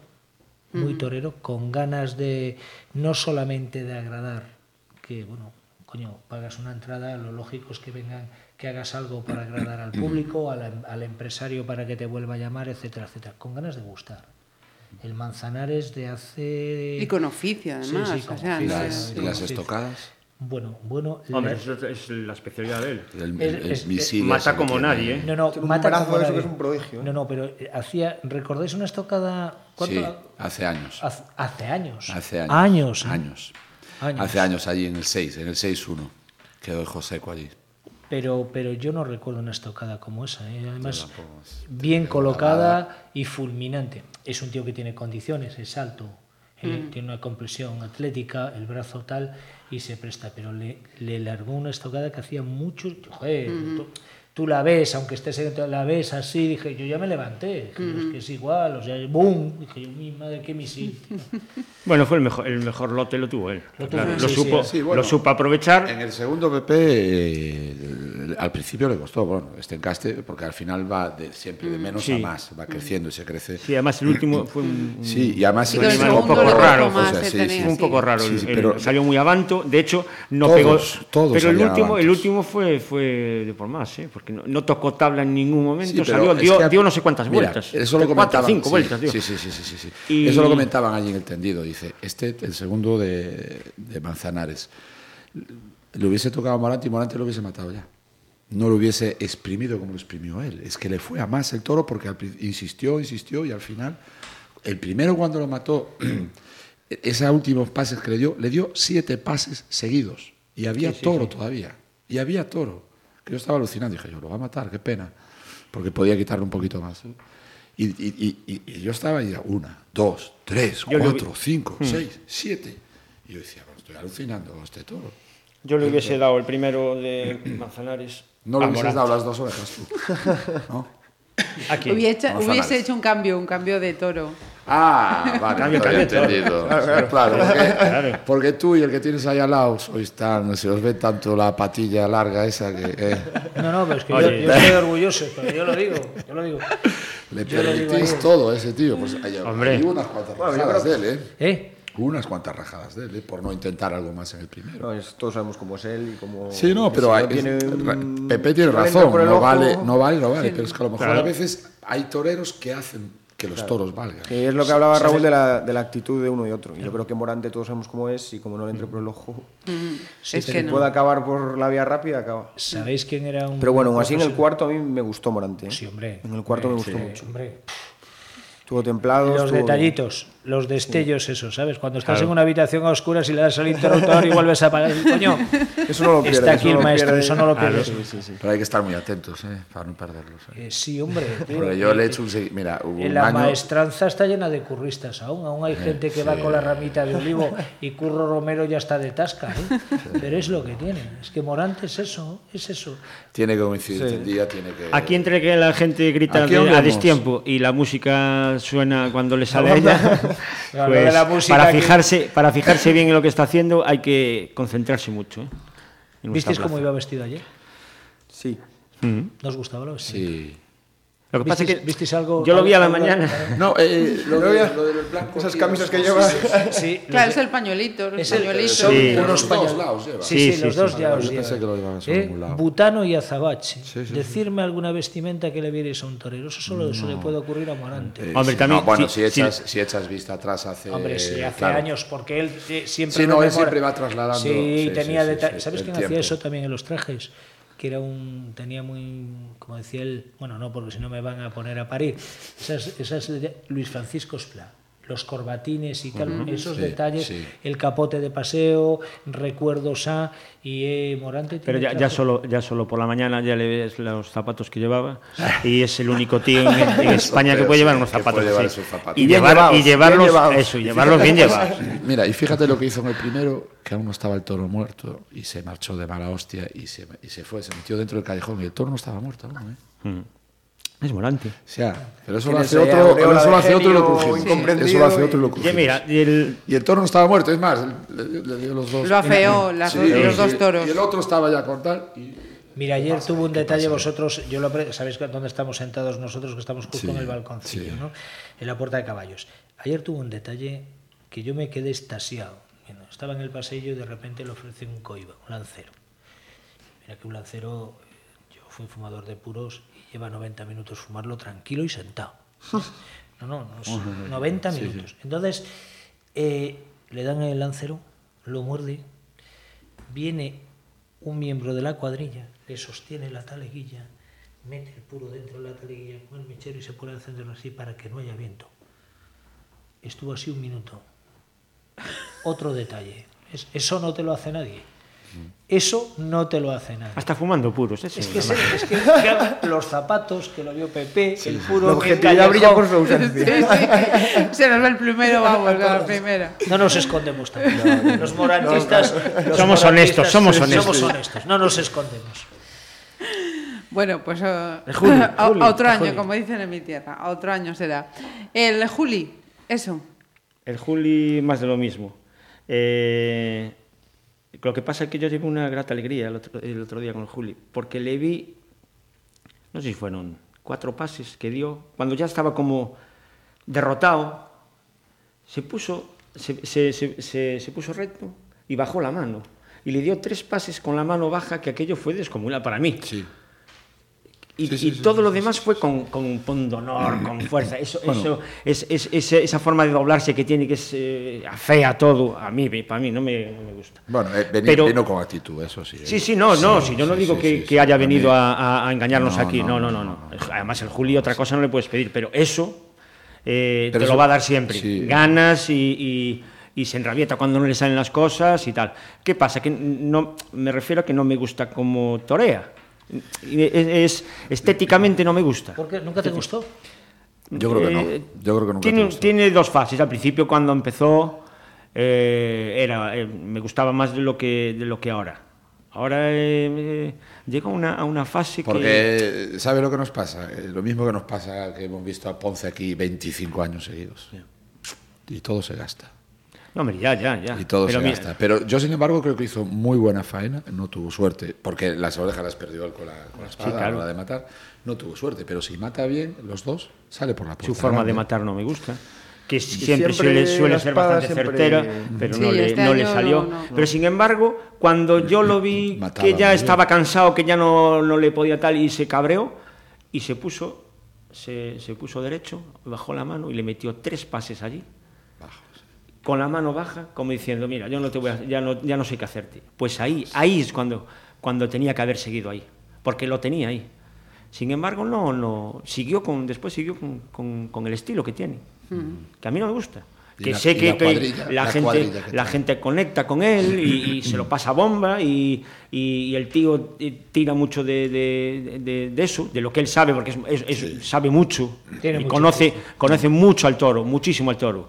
muy torero, con ganas de no solamente de agradar, que bueno, coño, pagas una entrada, lo lógico es que vengan, que hagas algo para agradar al público, al, al empresario para que te vuelva a llamar, etcétera, etcétera, con ganas de gustar. El Manzanares de hace... Y con oficio, además. sí, con o sea, oficio. no Las, es- y las estocadas, Bueno, bueno... Hombre, eso es la especialidad de él. el, misil mata como nadie, ¿eh? No, no, mata como de eso que nadie. es un prodigio, ¿eh? No, no, pero hacía, ¿recordáis una estocada? ¿Cuánto? Sí, hace años. Hace, hace años. Hace años. Años. ¿eh? Años. Años. Hace años allí en el 6, en el 6-1. Quedó el Joseco allí. Pero, pero yo no recuerdo una estocada como esa. ¿eh? Además, es- bien colocada y fulminante. Es un tío que tiene condiciones, es alto, ¿eh? tiene una compresión atlética, el brazo tal, y se presta. Pero le, le largó una estocada que hacía mucho. Joder, tú, tú la ves, aunque estés en- la ves así, dije, yo ya me levanté. Dije, es que es igual, o sea, ¡boom! Dije, yo, mi madre, qué misil. tío". Bueno, fue el mejor, el mejor lote lo tuvo él. Lo tuvo, Claro, sí, lo, sí, supo, sí, bueno. lo supo aprovechar. En el segundo PP, eh, al principio le costó, bueno, este encaste, porque al final va de, siempre de menos Sí. a más, va creciendo y se crece. Sí, además el último fue un, Sí, y además segundo un poco raro. más, o sea, sí, tenía fue un poco raro. El- pero- salió muy avanto. De hecho, no Todos, pegó. todos pero el último, el último fue, fue de por más, ¿eh? porque no, no tocó tabla en ningún momento. Sí, salió, dio, que- dio no sé cuántas Mira, vueltas. Eso lo Cuatro, comentaban. cinco sí, vueltas, dio. Sí, sí, sí, sí, sí, sí. Y- Eso lo comentaban allí en el tendido. Dice, este, el segundo de, de Manzanares, le hubiese tocado a Morante y Morante lo hubiese matado ya. No lo hubiese exprimido como lo exprimió él. Es que le fue a más el toro porque insistió, insistió y al final, el primero cuando lo mató, esos últimos pases que le dio, le dio siete pases seguidos. Y había toro todavía. Y había toro. Que yo estaba alucinando. Dije, yo lo va a matar, qué pena. Porque podía quitarle un poquito más. ¿eh? Y, y- y- y- y yo estaba y decía, una, dos, tres, Yo cuatro, vi- cinco, seis, siete. Y yo decía, "Bueno, estoy alucinando a este toro. Yo le hubiese dado el primero de Manzanares. No le hubieses dado las dos orejas tú. ¿No? Aquí. Hubiese, hubiese hecho un cambio, un cambio de toro. Ah, vale, había cambio, entendido. Claro, porque, Claro. porque tú y el que tienes ahí al lado sois tan, se os ve tanto la patilla larga esa que eh, No, no, pero es que yo, Oye. yo estoy orgulloso, pero yo lo digo, yo lo digo. le Yo digo permitís ahí. todo a ese tío. Pues hay, Hombre. hay unas cuantas rajadas de él, ¿eh? ¿Eh? unas cuantas rajadas de él, ¿eh? por no intentar algo más en el primero. No, es- todos sabemos cómo es él y cómo... Sí, no, pero hay, tiene es- un- Pepe tiene razón, no vale, no vale, no vale, sí, pero es que a lo mejor claro. a veces hay toreros que hacen que los toros valgan. Que es lo que hablaba Raúl de la, de la actitud de uno y otro. Y yo creo que Morante todos sabemos cómo es y como no le entre por el ojo, es si que no. puede acabar por la vía rápida, acaba. ¿Sabéis quién era un Pero bueno, aún así en el cuarto a mí me gustó Morante. ¿eh? Sí, hombre. En el cuarto me gustó sí, mucho. Hombre. Estuvo templado. Los estuvo- detallitos, los destellos, eso, ¿sabes? Cuando estás Claro. en una habitación a oscuras y le das al interruptor y vuelves a apagar. Coño, Eso no lo pierde. está aquí el maestro, pierde. eso no lo pierdes. Sí, sí, sí. Pero hay que estar muy atentos, ¿eh? para no perderlos. ¿eh? Eh, sí, hombre. Porque yo le he hecho un... segui- Mira, hubo En un la año... maestranza está llena de curristas aún. Aún hay gente que va con la ramita de olivo y Curro Romero ya está de tasca. ¿eh? Pero es lo que tiene. Es que Morante es eso, es eso. Tiene que coincidir el día, tiene que... Aquí entre que la gente grita a destiempo y la música suena cuando le sale a ella, pues, de la música para, fijarse, para fijarse bien en lo que está haciendo hay que concentrarse mucho. ¿eh? ¿Visteis cómo iba vestido ayer? Sí. Mm. ¿No os gustaba lo vestido? Sí. Lo que pasa es ¿Visteis- que visteis algo- yo lo vi a la mañana. No, eh, lo, ¿No de, había- lo del blanco... Esas camisas que sí, lleva. sí, sí. Sí, Claro, los es el pañuelito, los Es el- pañuelitos. son Sí. unos Los dos pañuelos. Sí, Sí, los sí. dos ya vale, os yo pensé llevan. que lo iban a Eh. Butano y azabache. Sí, sí, Decirme alguna vestimenta que le vierais a un torero. Eso solo eso le puede ocurrir a Morante. Eh, Hombre, también, no, bueno, sí, si, echas, sí. si echas vista atrás hace... Hombre, sí, hace claro. años, porque él eh, siempre. Sí, no, él siempre va trasladando. Sí, tenía sí, sí, deta- sí, ¿Sabes quién hacía eso también en los trajes? Que era un. Tenía muy. Como decía él. Bueno, no, porque si no me van a poner a parir. Esas, esas Luis Francisco Spla. Los corbatines y tal, esos sí, detalles, sí. el capote de paseo, recuerdos a y eh, Morante. Pero ya, ya, solo, ya solo por la mañana ya le ves los zapatos que llevaba y es el único tío en, en España que puede llevar unos zapatos. llevar zapatos. Y, llevar- llevados, y llevarlos, bien llevados. eso, y llevarlos bien llevados. Mira, y fíjate lo que hizo en el primero, que aún no estaba el toro muerto, y se marchó de mala hostia y se, y se fue, se metió dentro del callejón, y el toro no estaba muerto aún, ¿eh? Mm. Es volante. O sea, pero eso lo hace otro, aureola eso lo hace otro y lo crujimos. incomprendido Eso lo hace y- otro y lo Ya crujimos. mira, y el, Y el toro no estaba muerto, es más, le, le dio los dos. Lo afeó, las Sí, dos- los dos toros. Y el otro estaba ya tal. Y... Mira, ayer tuvo un detalle vosotros, yo lo sabéis dónde estamos sentados nosotros, que estamos justo Sí, en el balconcillo, sí. ¿no? En la puerta de caballos. Ayer tuvo un detalle que yo me quedé estasiado. Bueno, estaba en el pasillo y de repente le ofrece un coiba, un lancero. Mira que un lancero, yo fui fumador de puros lleva 90 minutos fumarlo tranquilo y sentado. No, no, no, es 90 minutos. Entonces, eh, le dan el lancero, lo muerde, viene un miembro de la cuadrilla, le sostiene la taleguilla, mete el puro dentro de la taleguilla con el mechero y se pone a encenderlo así para que no haya viento. Estuvo así un minuto. Otro detalle. es- eso no te lo hace nadie. Eso no te lo hace nadie. hasta fumando puros. ese Es que, es se- es que claro, los zapatos que lo vio Pepe, el puro La objetividad brilla por su ausencia. sí. Se nos ve el primero, vamos, la primera. No nos escondemos tampoco. Los morantistas. los Somos honestos, somos honestos. Somos honestos, no nos escondemos. Bueno, pues Juli, a, otro año, como dicen en mi tierra, a otro año será. El Juli, eso. El Juli más de lo mismo. Eh, lo que pasa es que yo llevé una grata alegría el otro, día con Juli, porque le vi, no sé si fueron cuatro pases que dio, cuando ya estaba como derrotado, se puso, se- se- se puso recto y bajó la mano. Y le dio tres pases con la mano baja, que aquello fue descomunal para mí. Sí. Y, Sí, sí, y todo sí, lo demás fue con, con pundonor, con fuerza. Eso, Bueno. eso es, es- es- esa forma de doblarse que tiene, que es eh, fea todo, a mí, para mí no me, no me gusta. Bueno, eh, veni- Pero- vino con actitud, eso sí. Sí, eh. sí, no, no, si yo no digo que, que haya venido a, a- engañarnos No, aquí, no, no, no, no. Además, el Juli otra cosa no le puedes pedir, pero eso eh, Pero te eso- lo va a dar siempre. Ganas y, y- y se enrabieta cuando no le salen las cosas y tal. ¿Qué pasa? Que no, me refiero a que no me gusta como torea. Es, es- estéticamente no me gusta. ¿Por qué? ¿Nunca te gustó? Yo creo que no. Eh, Yo creo que nunca tiene, te gustó. tiene dos fases. Al principio, cuando empezó, eh, era, eh, me gustaba más de lo que, de lo que ahora. Ahora eh, eh, llega a una, a una fase que... Porque, ¿sabe lo que nos pasa? Eh, lo mismo que nos pasa que hemos visto a Ponce aquí 25 años seguidos. Y todo se gasta. No, hombre, ya, ya, ya. Y todo Pero se mira, gasta. Pero yo, sin embargo, creo que hizo muy buena faena. No tuvo suerte, porque las orejas las perdió él con la, con la espada claro. a la hora de matar. No tuvo suerte, pero si mata bien los dos, sale por la puerta. Su forma de matar no me gusta. que siempre, siempre suele, ser bastante siempre- certera, pero Sí, no, le, este no le salió. no, no. Pero sin embargo, cuando yo lo vi Mataba que ya estaba cansado, que ya no, no le podía tal, y se cabreó, y se puso, se, se puso derecho, bajó la mano y le metió tres pases allí. Con la mano baja, como diciendo, mira, yo no te voy a- ya no, ya no sé qué hacerte. Pues ahí, ahí es cuando, cuando tenía que haber seguido ahí, porque lo tenía ahí. Sin embargo, no, no, siguió con, después siguió con, con- con el estilo que tiene, que a mí no me gusta. Que la- sé que, la cuadrilla, la, la gente, cuadrilla que la gente conecta con él y, y se lo pasa bomba y, y- y el tío eh, tira mucho de, de- de- de eso, de lo que él sabe, porque es- es- es- sabe mucho, Tiene y mucho conoce, conoce mucho al toro, muchísimo al toro.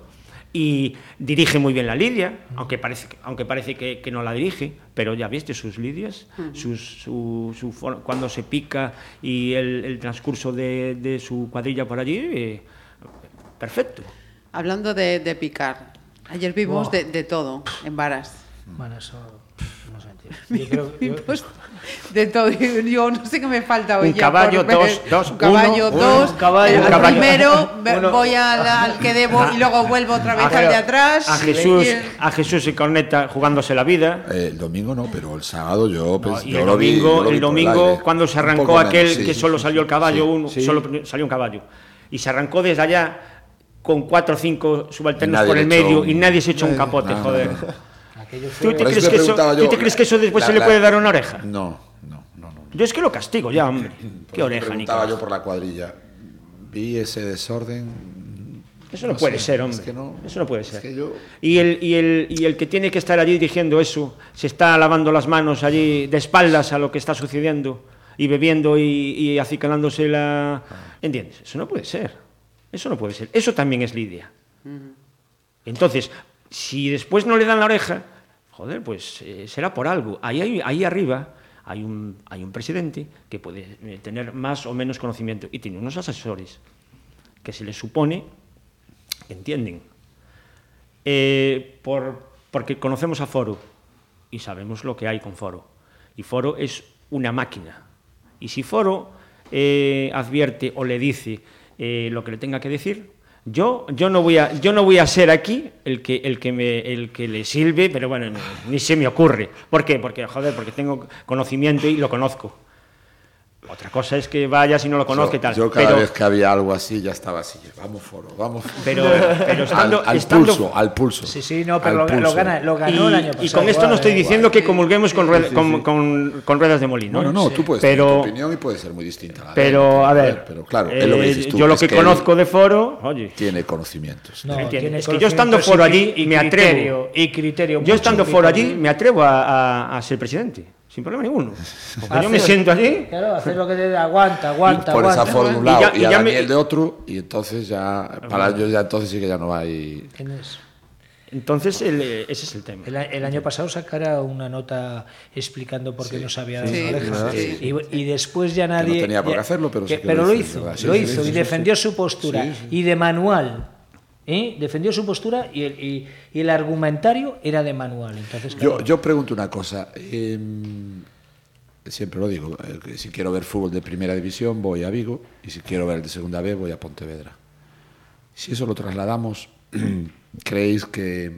Y dirige muy bien la lidia, aunque parece, que- aunque parece que, que no la dirige, pero ya viste sus lidias, sus, su, su for- cuando se pica y el, el transcurso de, de su cuadrilla por allí, eh, perfecto. Hablando de, de picar, ayer vimos de, de todo en varas. Bueno, eso no. Yo creo que- yo- Pues, de todo. Yo no sé qué me falta hoy. Un caballo, por dos, dos, Un caballo, uno, dos. un caballo, un al caballo. primero Uno. voy al, al que debo y luego vuelvo otra vez A- al de atrás. A Jesús, a Jesús se conecta jugándose la vida. Eh, el domingo no, pero el sábado yo, No, pues, y yo el domingo, yo lo vi el domingo cuando se arrancó poco menos, aquel sí, que solo salió el caballo, sí, uno, sí. solo salió un caballo. Y se arrancó desde allá con cuatro o cinco subalternos por el medio un- y nadie se echó un capote, no, joder. no, ¿Tú te, crees que eso, preguntaba tú yo, te crees que eso después la- se le la- puede dar una oreja? No, no, no, no. Yo es que lo castigo ya, hombre. Qué oreja, Nicolás. yo por la cuadrilla. Vi ese desorden. Eso no, no puede sé, ser, es hombre. que no- eso no puede es ser. que yo- y, el, y, el, y el que tiene que estar allí dirigiendo eso, se está lavando las manos allí de espaldas a lo que está sucediendo y bebiendo y, y acicalándose la... ¿Entiendes? Eso no puede ser. Eso no puede ser. Eso también es lidia. Entonces, si después no le dan la oreja, joder, pues eh, será por algo. Ahí, arriba hay un, presidente que puede eh, tener más o menos conocimiento y tiene unos asesores que se les supone que entienden. Eh, por, porque conocemos a Foro y sabemos lo que hay con Foro. Y Foro es una máquina. Y si Foro advierte o le dice lo que le tenga que decir, yo, yo, no voy a, yo no voy a ser aquí el que, el, que me, el que le sirve, pero bueno, ni, se me ocurre. ¿Por qué? Porque, joder, porque tengo conocimiento y lo conozco. Otra cosa es que vayas y no lo conozca yo, y tal. yo cada pero, vez que había algo así ya estaba así. Vamos foro, vamos foro. pero, pero estando, al, al estando- pulso, al pulso. Sí, sí, no, pero lo, lo gana, lo ganó y, el año y pasado. con esto no igual, estoy eh, diciendo que comulguemos con, rued- sí, con, sí. con- con ruedas de molino. No, ¿eh? no, no, tú puedes pero, tener tu opinión y puede ser muy distinta. a la Pero, a ver, Pero claro, es lo que eh, dices tú. yo lo es que, él conozco de foro, oye, Tiene conocimientos. No, tiene Es que yo estando foro y allí y me atrevo. Y criterio. yo estando foro allí me atrevo a ser presidente, sin problema ninguno. Porque yo me siento allí Claro, hacer lo que te aguanta, aguanta, Por esa aguanta. forma de un Y ya- y, y a ya me- Daniel de otro, y entonces ya, para ellos ya entonces sí que ya no hay... ¿Entiendes? Entonces, el, eh, ese es el tema. El, año pasado sacara una nota explicando por qué no se había dado Sí. Y, y después ya nadie. tenía por qué hacerlo, pero sí que pero lo lo hizo, lo hizo sí, y sí, defendió su postura. Sí, sí. Y de manual. ¿Eh? Defendió su postura y el, y, y el argumentario era de manual. Entonces, Yo, claro, yo pregunto una cosa. em, siempre lo digo. eh, si quiero ver fútbol de primera división, voy a Vigo. Y si quiero ver el de segunda B, voy a Pontevedra. Si eso lo trasladamos, ¿creéis que,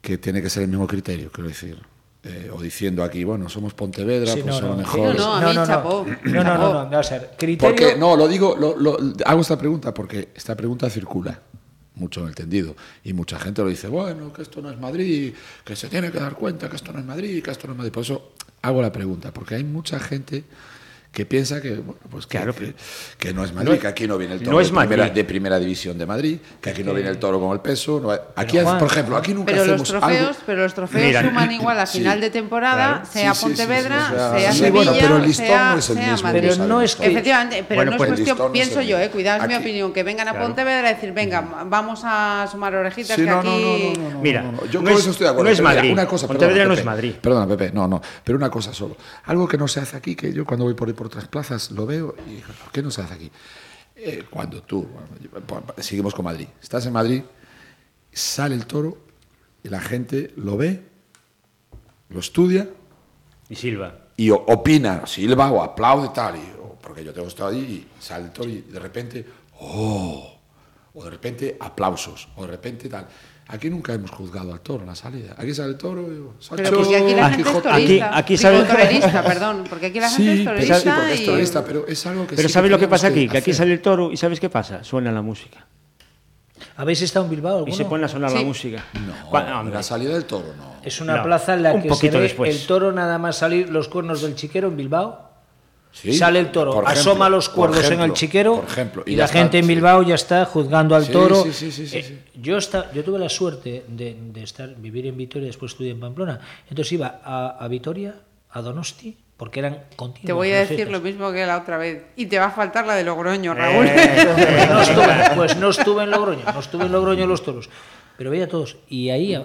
que tiene que ser el mismo criterio? Quiero decir. Eh, o diciendo aquí, bueno, somos Pontevedra, Sí, pues no, son no. mejor. No, no, a mí chapó. No, no, no, no, a ver. Criterio. Porque, no, lo digo, lo- lo- hago esta pregunta porque esta pregunta circula mucho entendido y mucha gente lo dice, bueno, que esto no es Madrid, que se tiene que dar cuenta que esto no es Madrid, que esto no es Madrid. Por eso hago la pregunta, porque hay mucha gente que piensa que, bueno, pues Claro, que, que no es Madrid, no- que aquí no viene el no toro es de, primera, Madrid. de primera división de Madrid, que aquí no viene el toro con el peso. no hay- aquí, Juan, por ejemplo, aquí nunca Pero los hacemos trofeos, algo... pero los trofeos Mira, suman igual a sí, final de temporada, claro. sea Sí, sí, sí, sí, Pontevedra, o sea, sea sí, Sevilla, bueno, pero el listón sea, no es el mismo, Madrid. Pero no es que- Efectivamente, pero Bueno, no pues es el cuestión, no pienso yo, eh, cuidado, es mi opinión, que vengan a Claro. Pontevedra y decir, venga, vamos a sumar orejitas Sí, que no, aquí... no, no, no, no, Mira, no, no. Yo no con es- eso estoy de acuerdo. no es Madrid. Una cosa, Pontevedra perdona, no es Pepe. Madrid. Perdona, Pepe, no, no. Pero una cosa solo. Algo que no se hace aquí, que yo cuando voy por otras plazas lo veo y digo, ¿por qué no se hace aquí? Eh, cuando tú, bueno, seguimos con Madrid, estás en Madrid, sale el toro y la gente lo ve, lo estudia Y Silva. y opina, silba o aplaude tal, y, porque yo tengo estado allí y sale el toro y de repente, ¡oh! o de repente aplausos, o de repente tal. Aquí nunca hemos juzgado al toro en la salida. Aquí sale el toro, y, Pero porque aquí la gente es torista. Aquí- aquí Digo, sabe- torerista, perdón, porque aquí la gente Sí, es pero, torerista sí, porque es y- torista, pero es algo que Pero sí ¿sabes lo que pasa aquí? Que aquí hacer. sale el toro y ¿sabes qué pasa? Suena la música. ¿Habéis estado en Bilbao? Y alguno? se pone a sonar la Sí. música. No, hombre, la salida del toro no. Es una No, plaza en la un que se ve después. el toro nada más salir los cuernos del chiquero en Bilbao. Sí, Sale el toro, ejemplo, asoma los cuernos en el chiquero por ejemplo, y, la está, gente en sí. Bilbao ya está juzgando al Sí, toro. sí, sí, sí, sí, Eh, sí. Yo, está, yo tuve la suerte de, de estar, vivir en Vitoria y después estudié en Pamplona. Entonces iba a, a Vitoria, a Donosti, porque eran continuos. Te voy a decir lo mismo que la otra vez. Y te va a faltar la de Logroño, Raúl. Pues no, estuve, pues no estuve en Logroño, no estuve en Logroño los toros. Pero veía a todos. Y ahí,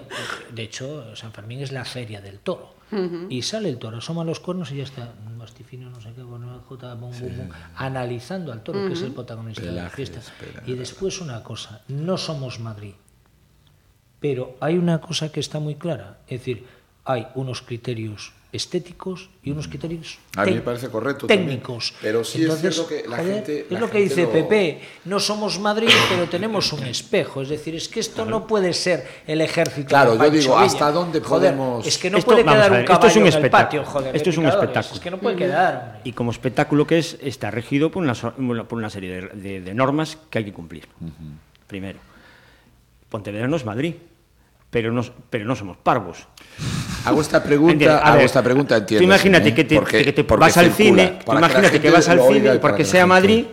de hecho, San Fermín es la feria del toro. Y sale el toro, asoma los cuernos y ya está. Un mastifino, no sé qué, bum, bum, bum, analizando al toro, que es el protagonista de la fiesta. Y después una cosa, no somos Madrid. Pero hay una cosa que está muy clara. Es decir, hay unos criterios estéticos y unos criterios A mí me parece correcto también. técnicos. Pero sí es cierto que la gente- Es lo que dice lo- Pepe, no somos Madrid, pero tenemos un espejo. Es decir, es que esto no puede ser el ejército. Claro, de yo digo, Villa. ¿hasta dónde Joder, podemos- Es que no Esto- puede quedar a un ver, esto caballo es un en el espectáculo. patio, joder. Esto es un espectáculo. Es que no puede quedar, hombre. Y como espectáculo que es, está regido por una, por una serie de, de- de normas que hay que cumplir. Primero, Pontevedra no es Madrid, pero no, pero no somos parvos. Hago esta pregunta, hago ver, esta pregunta, entiendo. Tú imagínate que te, que te vas al cine, tú imagínate que, vas al cine porque sea Madrid,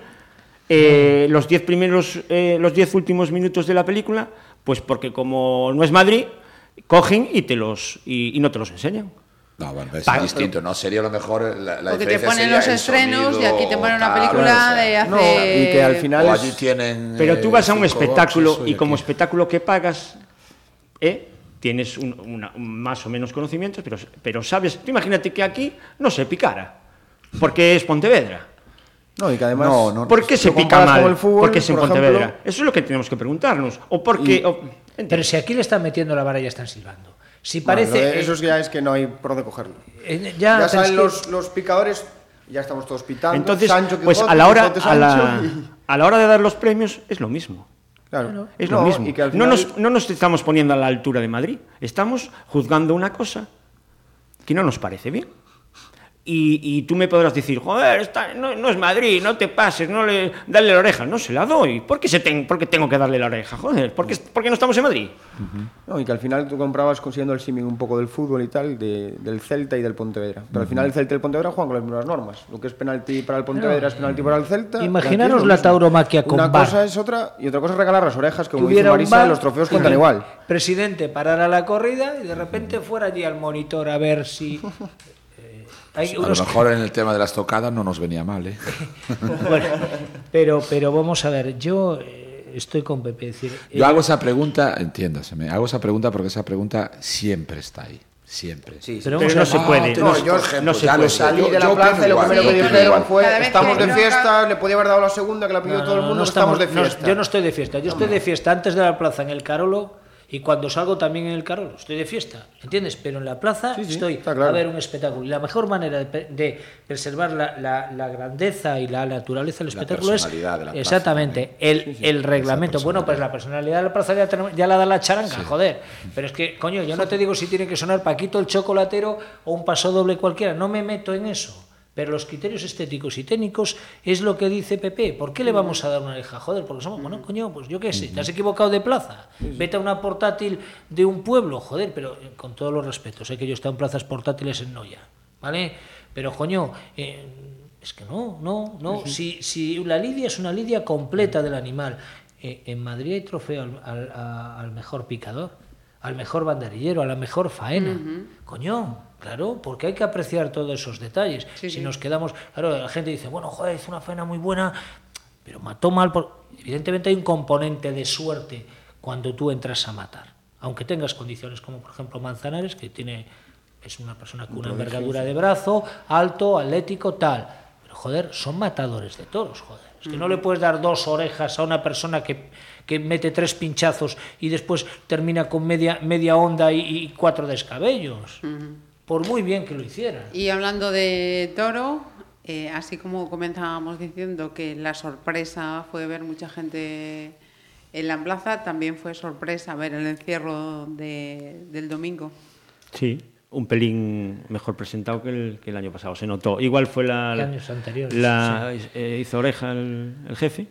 eh, los 10 primeros, eh, los 10 últimos minutos de la película, pues porque como no es Madrid, cogen y te los y, y no te los enseñan. No, bueno, es Pa- distinto, ¿no? Sería lo mejor la, la Porque te ponen sería los estrenos y aquí te ponen una tal, película o sea, de hace... No, y que al final es- allí tienen. Pero tú eh, vas a un cinco espectáculo boxes, y como aquí. espectáculo que pagas, ¿eh? tienes un- una- un más o menos conocimientos, pero, pero sabes, tú imagínate que aquí no se picara, porque es Pontevedra. No, y que además... No, no, ¿Por qué se pica mal? el fútbol, porque es en por Pontevedra. ejemplo, Eso es lo que tenemos que preguntarnos. O porque... o- Pero si aquí le están metiendo la vara y ya están silbando. Si Bueno, parece. de- eso ya es que no hay por dónde cogerlo. eh, Ya, ya, que- los, los picadores, ya estamos todos pitando. Entonces, Sancho, pues Quijote, a la, hora, Quijote, a, la, y- a la hora de dar los premios es lo mismo. Claro. Es No, lo mismo. y que al no, final- nos, no nos estamos poniendo a la altura de Madrid. Estamos juzgando una cosa que no nos parece bien. Y, y tú me podrás decir, joder, esta- no, no es Madrid, no te pases, no le, dale la oreja. No se la doy. ¿Por qué, se ten- por qué tengo que darle la oreja? Joder, ¿por qué, por qué no estamos en Madrid? No, y que al final tú comprabas consiguiendo el símil un poco del fútbol y tal, de- del Celta y del Pontevedra. Pero al final el Celta y el Pontevedra juegan con las mismas normas. Lo que es penalti para el Pontevedra es penalti para el Celta. Imaginaros la tauromaquia con Una VAR. cosa es otra y otra cosa es regalar las orejas, que como dice hubiera un Marisa, bar, los trofeos cuentan que igual. Presidente parara la corrida y de repente fuera allí al monitor a ver si. eh, hay A lo mejor en el tema de las tocadas no nos venía mal, ¿eh? Bueno, pero, pero vamos a ver, yo eh, estoy con Pepe. es decir, Yo eh, hago esa pregunta, entiéndaseme, hago esa pregunta porque esa pregunta siempre está ahí, siempre. Sí, Pero no se puede. no, no, yo, no se ya puede. sé. Salí Yo- de la yo plaza opino y lo igual. primero que Sí, dijeron igual. fue Cada vez estamos de no fiesta, le podía haber dado la segunda que la pidió no, todo el no, mundo, no estamos, de no, fiesta. yo no estoy de fiesta, yo estoy de fiesta antes de la plaza en el Carolo y cuando salgo también en el Carolo, estoy de fiesta, ¿entiendes? Pero en la plaza Sí, sí, estoy claro. a ver un espectáculo. Y la mejor manera de, de preservar la, la- la grandeza y la naturaleza del espectáculo es de la plaza exactamente también. el, el reglamento. Bueno, pues la personalidad de la plaza ya, tenemos- ya la da la charanga, joder. Pero es que, coño, yo no te digo si tiene que sonar Paquito el chocolatero o un paso doble cualquiera, no me meto en eso. Pero los criterios estéticos y técnicos es lo que dice Pepe. ¿Por qué le vamos a dar una oreja? Joder, porque somos, bueno, coño, pues yo qué sé, te has equivocado de plaza. Vete a una portátil de un pueblo, joder, pero eh, con todos los respetos, sé que yo he estado en plazas portátiles en Noya, ¿vale? Pero, coño, eh, es que no, no, no. Si, si la lidia es una lidia completa del animal, eh, en Madrid hay trofeo al, al- mejor picador, al mejor banderillero, a la mejor faena. Coño, claro, porque hay que apreciar todos esos detalles. Sí, si sí. nos quedamos, claro, la gente dice, bueno, joder, hizo una faena muy buena, pero mató mal. Por... Evidentemente hay un componente de suerte cuando tú entras a matar, aunque tengas condiciones como por ejemplo Manzanares, que tiene es una persona con una envergadura de brazo, alto, atlético, tal. Pero joder, son matadores de toros, joder. Es que no le puedes dar dos orejas a una persona que, que mete tres pinchazos y después termina con media, media onda y, y cuatro descabellos. Por muy bien que lo hiciera. Y hablando de toro, eh, así como comenzábamos diciendo que la sorpresa fue ver mucha gente En la plaza también fue sorpresa ver el encierro de- del domingo. Sí, un pelín mejor presentado que el, que el año pasado, se notó. Igual fue la... Que años anteriores, La, eh, hizo oreja el, el jefe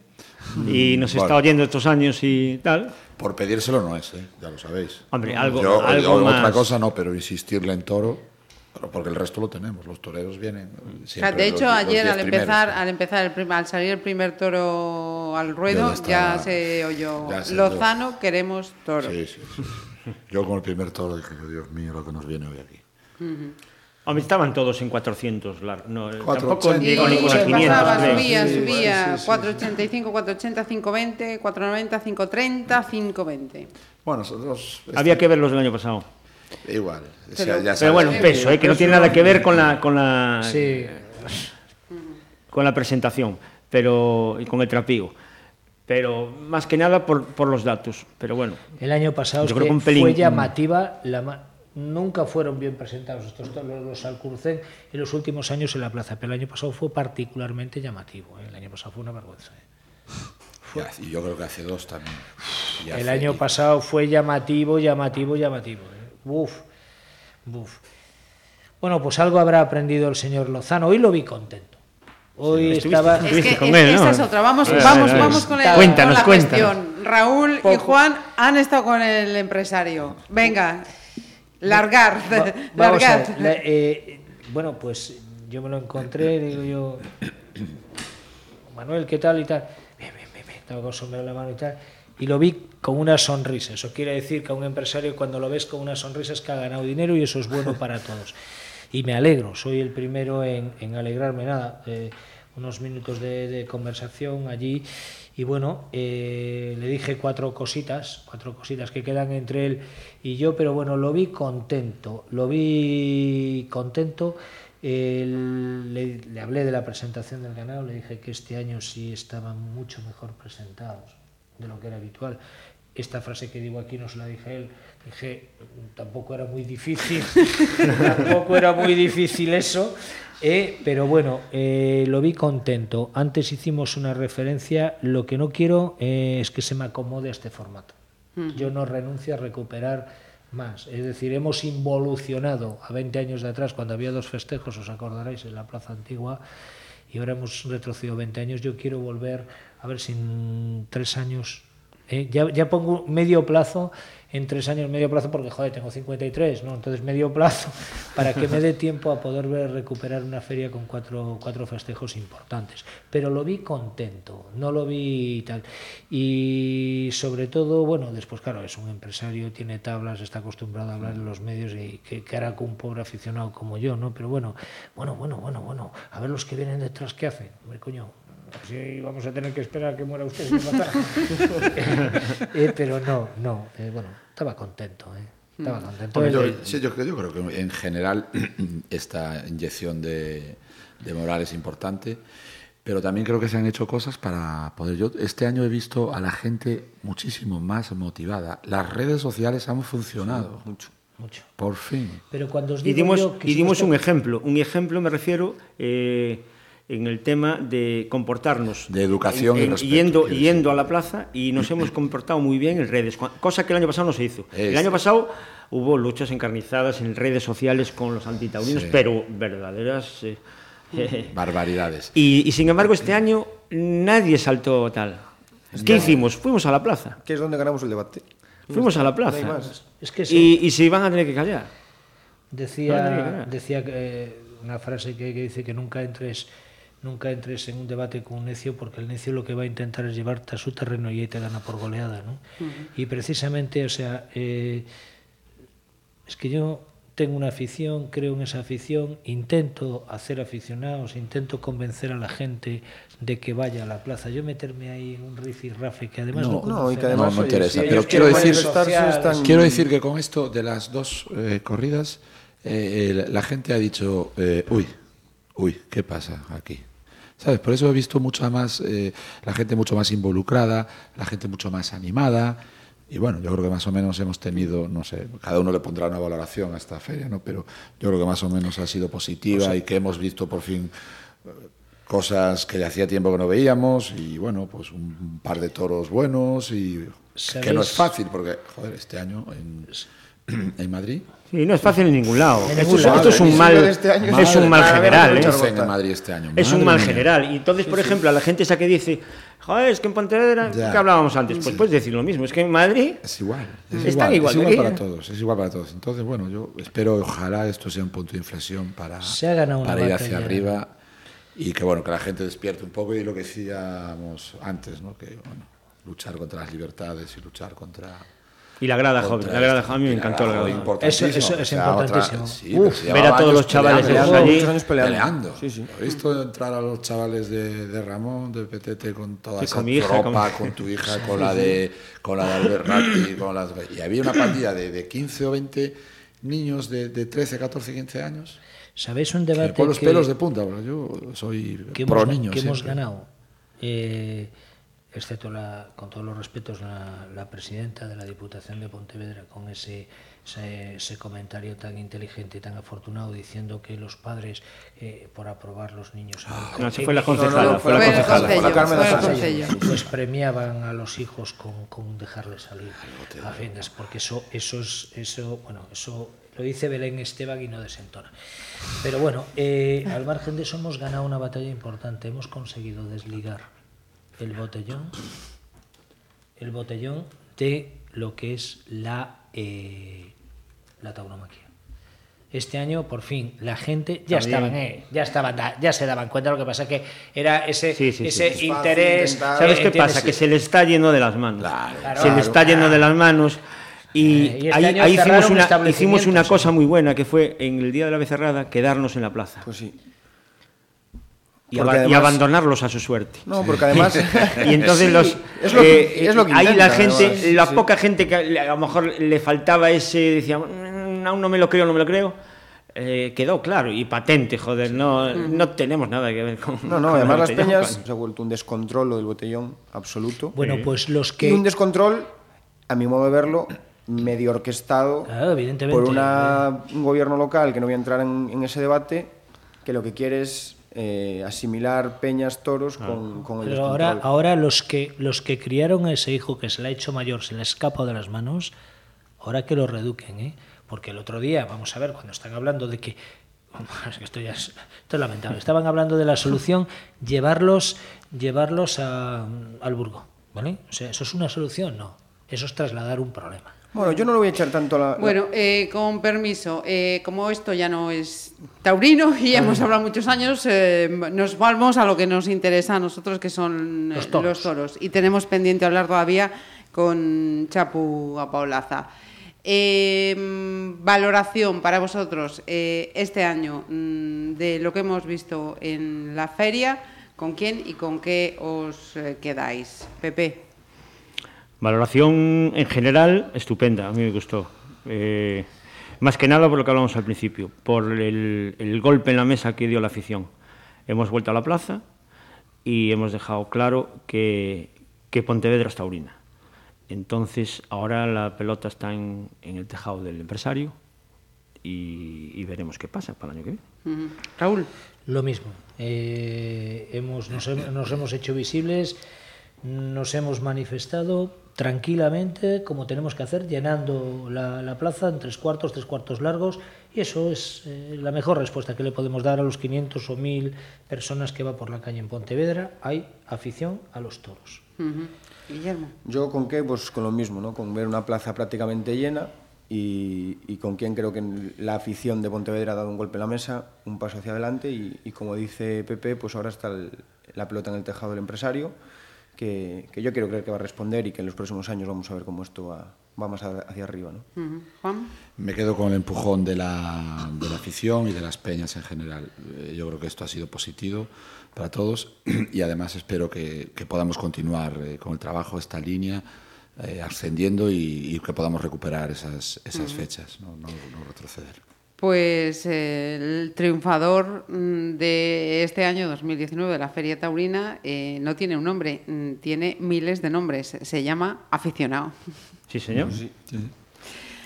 y nos Bueno. está oyendo estos años y tal. Por pedírselo no es, ¿eh? ya lo sabéis. Hombre, algo, Yo, algo yo más... otra cosa no, pero insistirle en toro, pero porque el resto lo tenemos. Los toreros vienen. O sea, siempre de los- hecho, los ayer diez al empezar, primeros. al empezar el prim- al salir el primer toro al ruedo, Ya ya, se oyó ya se Lozano, queremos toro. Sí, sí, sí. Yo con el primer toro dije, Dios mío, lo que nos viene hoy aquí. Hombre, estaban todos en 400. la- no, Cuatro tampoco ochenta. llegó Y ni con se las 500. pasaba, subía, Sí, subía, sí, sí, 485, 480, 520, 490, 530, 520. Bueno, nosotros. Había que ver los del año pasado. Igual. o sea, Pero- ya Pero bueno, peso, ¿eh? que no tiene nada que ver con la, con la, Sí, con la presentación pero, y con el trapío. Pero más que nada por, por los datos. Pero bueno, el año pasado Yo creo que que un pelín- fue llamativa la Nunca fueron bien presentados estos toros los Alcurcén en los últimos años en la plaza, pero el año pasado fue particularmente llamativo. ¿eh? El año pasado fue una vergüenza. ¿eh? Y yo creo que hace dos también. Y El hace- año pasado fue llamativo, llamativo, llamativo. ¿eh? Buf, buf. Bueno, pues algo habrá aprendido el señor Lozano. Hoy lo vi contento. Hoy estaba... Es que es- él, esa ¿no? es otra. Vamos, A ver, vamos, a ver. vamos con, el- Cuéntanos, con la cuéntanos. cuestión. Raúl y Juan han estado con el empresario. Venga, largar, Va- vamos a largar. ver, la- eh, bueno, pues yo me lo encontré, digo yo, Manuel, ¿qué tal y tal? Bien, bien, bien, bien, estaba con sombrero en la mano y tal. Y lo vi con una sonrisa. Eso quiere decir que a un empresario cuando lo ves con una sonrisa es que ha ganado dinero y eso es bueno para todos. Y me alegro, soy el primero en, alegrarme. Nada, eh, unos minutos de, conversación allí y bueno, eh, le dije cuatro cositas, cuatro cositas que quedan entre él y yo, pero bueno, lo vi contento, lo vi contento. Le, le hablé de la presentación del ganado, le dije que este año sí estaban mucho mejor presentados de lo que era habitual. Esta frase que digo aquí no se la dije a él, dije, tampoco era muy difícil, tampoco era muy difícil eso, eh, pero bueno, eh, lo vi contento. Antes hicimos una referencia, lo que no quiero eh, es que se me acomode a este formato. Yo no renuncio a recuperar más. Es decir, hemos involucionado a 20 años de atrás, cuando había dos festejos, os acordaréis, en la Plaza Antigua, y ahora hemos retrocedido 20 años. Yo quiero volver, a ver si en tres años, eh, ya, ya pongo medio plazo, en tres años medio plazo, porque joder, tengo 53, ¿no? Entonces medio plazo, para que me dé tiempo a poder ver, recuperar una feria con cuatro, cuatro festejos importantes. Pero lo vi contento, no lo vi tal. Y sobre todo, bueno, después, claro, es un empresario, tiene tablas, está acostumbrado a hablar en los medios y que, hará con un pobre aficionado como yo, ¿no? Pero bueno, bueno, bueno, bueno, bueno, a ver los que vienen detrás, ¿qué hacen? Hombre, coño, si vamos a tener que esperar a que muera usted sin matar. Eh, pero no, no, eh, bueno, estaba contento, ¿eh? Estaba contento. Hombre, yo, sí, yo, creo- yo creo que en general esta inyección de, de moral es importante, pero también creo que se han hecho cosas para poder. Yo este año he visto a la gente muchísimo más motivada. Las redes sociales han funcionado. Mucho. mucho. Por fin. Pero cuando os Y digo dimos, yo que y si dimos esto- un ejemplo. Un ejemplo me refiero eh, en el tema de comportarnos. De educación y En- respeto, Yendo, yendo a la plaza y nos hemos comportado muy bien en redes, cosa que el año pasado no se hizo. El año pasado hubo luchas encarnizadas en redes sociales con los antitaurinos, Sí. pero verdaderas... eh, Barbaridades. y, y sin embargo este año nadie saltó tal. ¿Qué hicimos? Fuimos a la plaza. Que es donde ganamos el debate. Fuimos a la No plaza. más. Es que sí. Y, y se van a tener que callar. No, no, Decía, no. decía que, eh, una frase que, que dice que nunca entres nunca entres en un debate con un necio porque el necio lo que va a intentar es llevarte a su terreno y ahí te gana por goleada, ¿no? Y precisamente, o sea, eh, es que yo tengo una afición, creo en esa afición, intento hacer aficionados, intento convencer a la gente de que vaya a la plaza. Yo meterme ahí en un rifirrafe que además no, No, No, y que además no oye, interesa, si pero quiero decir- manifestarse, sociales. están- Quiero decir que con esto de las dos eh, corridas, eh, la gente ha dicho, eh, uy, uy, ¿qué pasa aquí? ¿Sabes? Por eso he visto mucha más, eh, la gente mucho más involucrada, la gente mucho más animada. Y bueno, yo creo que más o menos hemos tenido, no sé, cada uno le pondrá una valoración a esta feria, ¿no? Pero yo creo que más o menos ha sido positiva y que hemos visto por fin eh, cosas que hacía tiempo que no veíamos y bueno, pues un par de toros buenos y que no es fácil porque, joder, este año en, en Madrid Sí, no es fácil en ningún lado. En Esto, ningún es- lado. esto es un mal, este año es un mal general, ¿eh? madre. dicen en Madrid este año. Es un mal mía. general. Y entonces, por ejemplo, a la gente esa que dice, joder, es que en Pontevedra, que hablábamos antes, pues puedes decir lo mismo. Es que en Madrid, Es igual, es Están igual, igual es igual para todos, es igual para todos. Entonces, bueno, yo espero, ojalá esto sea un punto de inflexión para, Se ha ganado una ir batalla. hacia arriba y que bueno, que la gente despierte un poco y lo que decíamos antes, ¿no? Que bueno, luchar contra las libertades y luchar contra y la grada joven, la grada joven, a mí me encantó la grada. Eso- eso es importantísimo. sí, Uf, que se ver a todos los chavales de peleando, esos allí. años peleando. peleando. Sí, sí. He visto entrar a los chavales de, de Ramón, de PTT, con toda Sí, esa con mi hija, tropa, con- con... tu hija, con la de con la de Albert Ratti, con las... Y había una pandilla de, de 15 o 20 niños de, de 13, 14, 15 años. ¿Sabéis un debate pon los que- pelos de punta, porque yo soy que pro hemos, niños. que hemos siempre. ganado, eh, excepto la, con todos los respetos, la, la presidenta de la Diputación de Pontevedra, con ese, ese, ese comentario tan inteligente y tan afortunado diciendo que los padres, eh, por aprobar los niños, en el No, se fue la concejala, no, no, fue la fue el concejala. concello, la Carmen fue el Lozano. concello. pues premiaban a los hijos con, con dejarles salir a porque eso, eso es, eso, bueno, eso lo dice Belén Esteban y no desentona. Pero bueno, eh, al margen de eso hemos ganado una batalla importante, hemos conseguido desligar el botellón, el botellón de lo que es la, eh, la tauromaquia. Este año, por fin, la gente ya También. estaban, eh, ya estaban, ya se daban cuenta. Lo que pasa que era ese, Sí, sí, sí. ese Es fácil interés. intentar- ¿Sabes qué ¿entiendes? pasa? Que se le está yendo de las manos. Claro. se le está yendo de las manos. Y, Eh, y este ahí, ahí hicimos, una, hicimos una sí. cosa muy buena, que fue en el día de la becerrada quedarnos en la plaza Pues sí. Y, y abandonarlos a su suerte. No, porque además... Y entonces Sí, los es lo, eh, es lo que ahí la gente, además. la Sí. poca gente que a lo mejor le faltaba ese, decía, "Mm, aún no me lo creo, no me lo creo, eh, quedó claro y patente, joder, no, no tenemos nada que ver con. No, no, con además las peñas se ha vuelto un descontrol lo del botellón absoluto. Bueno, pues los Y que. un descontrol, a mi modo de verlo, medio orquestado Claro, evidentemente. por una- un gobierno local que no voy a entrar en, en ese debate, que lo que quiere es eh, asimilar peñas, toros con, con el Pero ahora, ahora los que los que criaron a ese hijo que se le ha hecho mayor, se le ha escapado de las manos, ahora que lo reduquen, ¿eh? Porque el otro día, vamos a ver, cuando están hablando de que es que esto ya es, esto es lamentable. Estaban hablando de la solución llevarlos llevarlos a- al Burgo, ¿vale? O sea, eso es una solución, no. Eso es trasladar un problema. Bueno, yo no lo voy a echar tanto a la... Bueno, eh, con permiso, eh, como esto ya no es taurino y hemos hablado muchos años, eh, nos vamos a lo que nos interesa a nosotros, que son eh, Los toros. los toros. Y tenemos pendiente hablar todavía con Chapu Apaolaza. Mm, valoración para vosotros eh, este año mm, de lo que hemos visto en la feria, ¿con quién y con qué os quedáis? Pepe. Valoración en general estupenda, a mí me gustó. Eh, más que nada por lo que hablamos al principio, por el, el golpe en la mesa que dio la afición. Hemos vuelto a la plaza y hemos dejado claro que, que Pontevedra es taurina. Entonces, ahora la pelota está en, en el tejado del empresario y, y veremos qué pasa para el año que viene. Raúl. Lo mismo. Eh, hemos, nos, hem- nos hemos hecho visibles, nos hemos manifestado tranquilamente, como tenemos que hacer, llenando la, la plaza en tres cuartos, tres cuartos largos, y eso es eh, la mejor respuesta que le podemos dar a los 500 o 1000 personas que va por la calle en Pontevedra. Hay afición a los toros. Guillermo. Yo con qué, pues con lo mismo, ¿no? Con ver una plaza prácticamente llena y, y con quien creo que la afición de Pontevedra ha dado un golpe en la mesa, un paso hacia adelante y, y como dice Pepe, pues ahora está el- la pelota en el tejado del empresario, que, que yo quiero creer que va a responder y que en los próximos años vamos a ver cómo esto va, va más a- hacia arriba, ¿no? Juan. Me quedo con el empujón de la, de la afición y de las peñas en general. Eh, Yo creo que esto ha sido positivo para todos y además espero que, que podamos continuar eh, con el trabajo, esta línea, eh, ascendiendo y, y que podamos recuperar esas, esas fechas, ¿no? No- no retroceder. Pues eh, el triunfador mm, de este año 2019 de la Feria Taurina eh, no tiene un nombre, mm, tiene miles de nombres. Se llama aficionado. Sí, señor.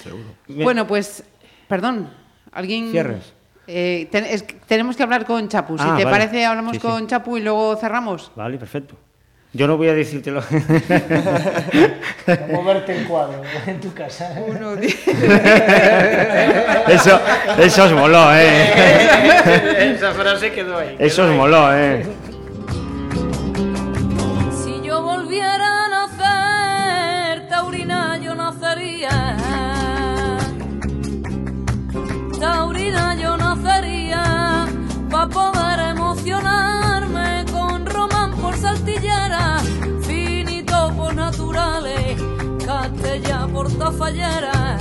Seguro. Bueno, pues, perdón, ¿alguien? Cierres. Eh, ten- es tenemos que hablar con Chapu. Si Ah, te vale. parece, hablamos Sí, sí. con Chapu y luego cerramos. Vale, perfecto. Yo no voy a decírtelo. Moverte el cuadro en tu casa. eso, eso os moló, ¿eh? Esa frase quedó ahí. Eso os moló, ¿eh? Por tafallera.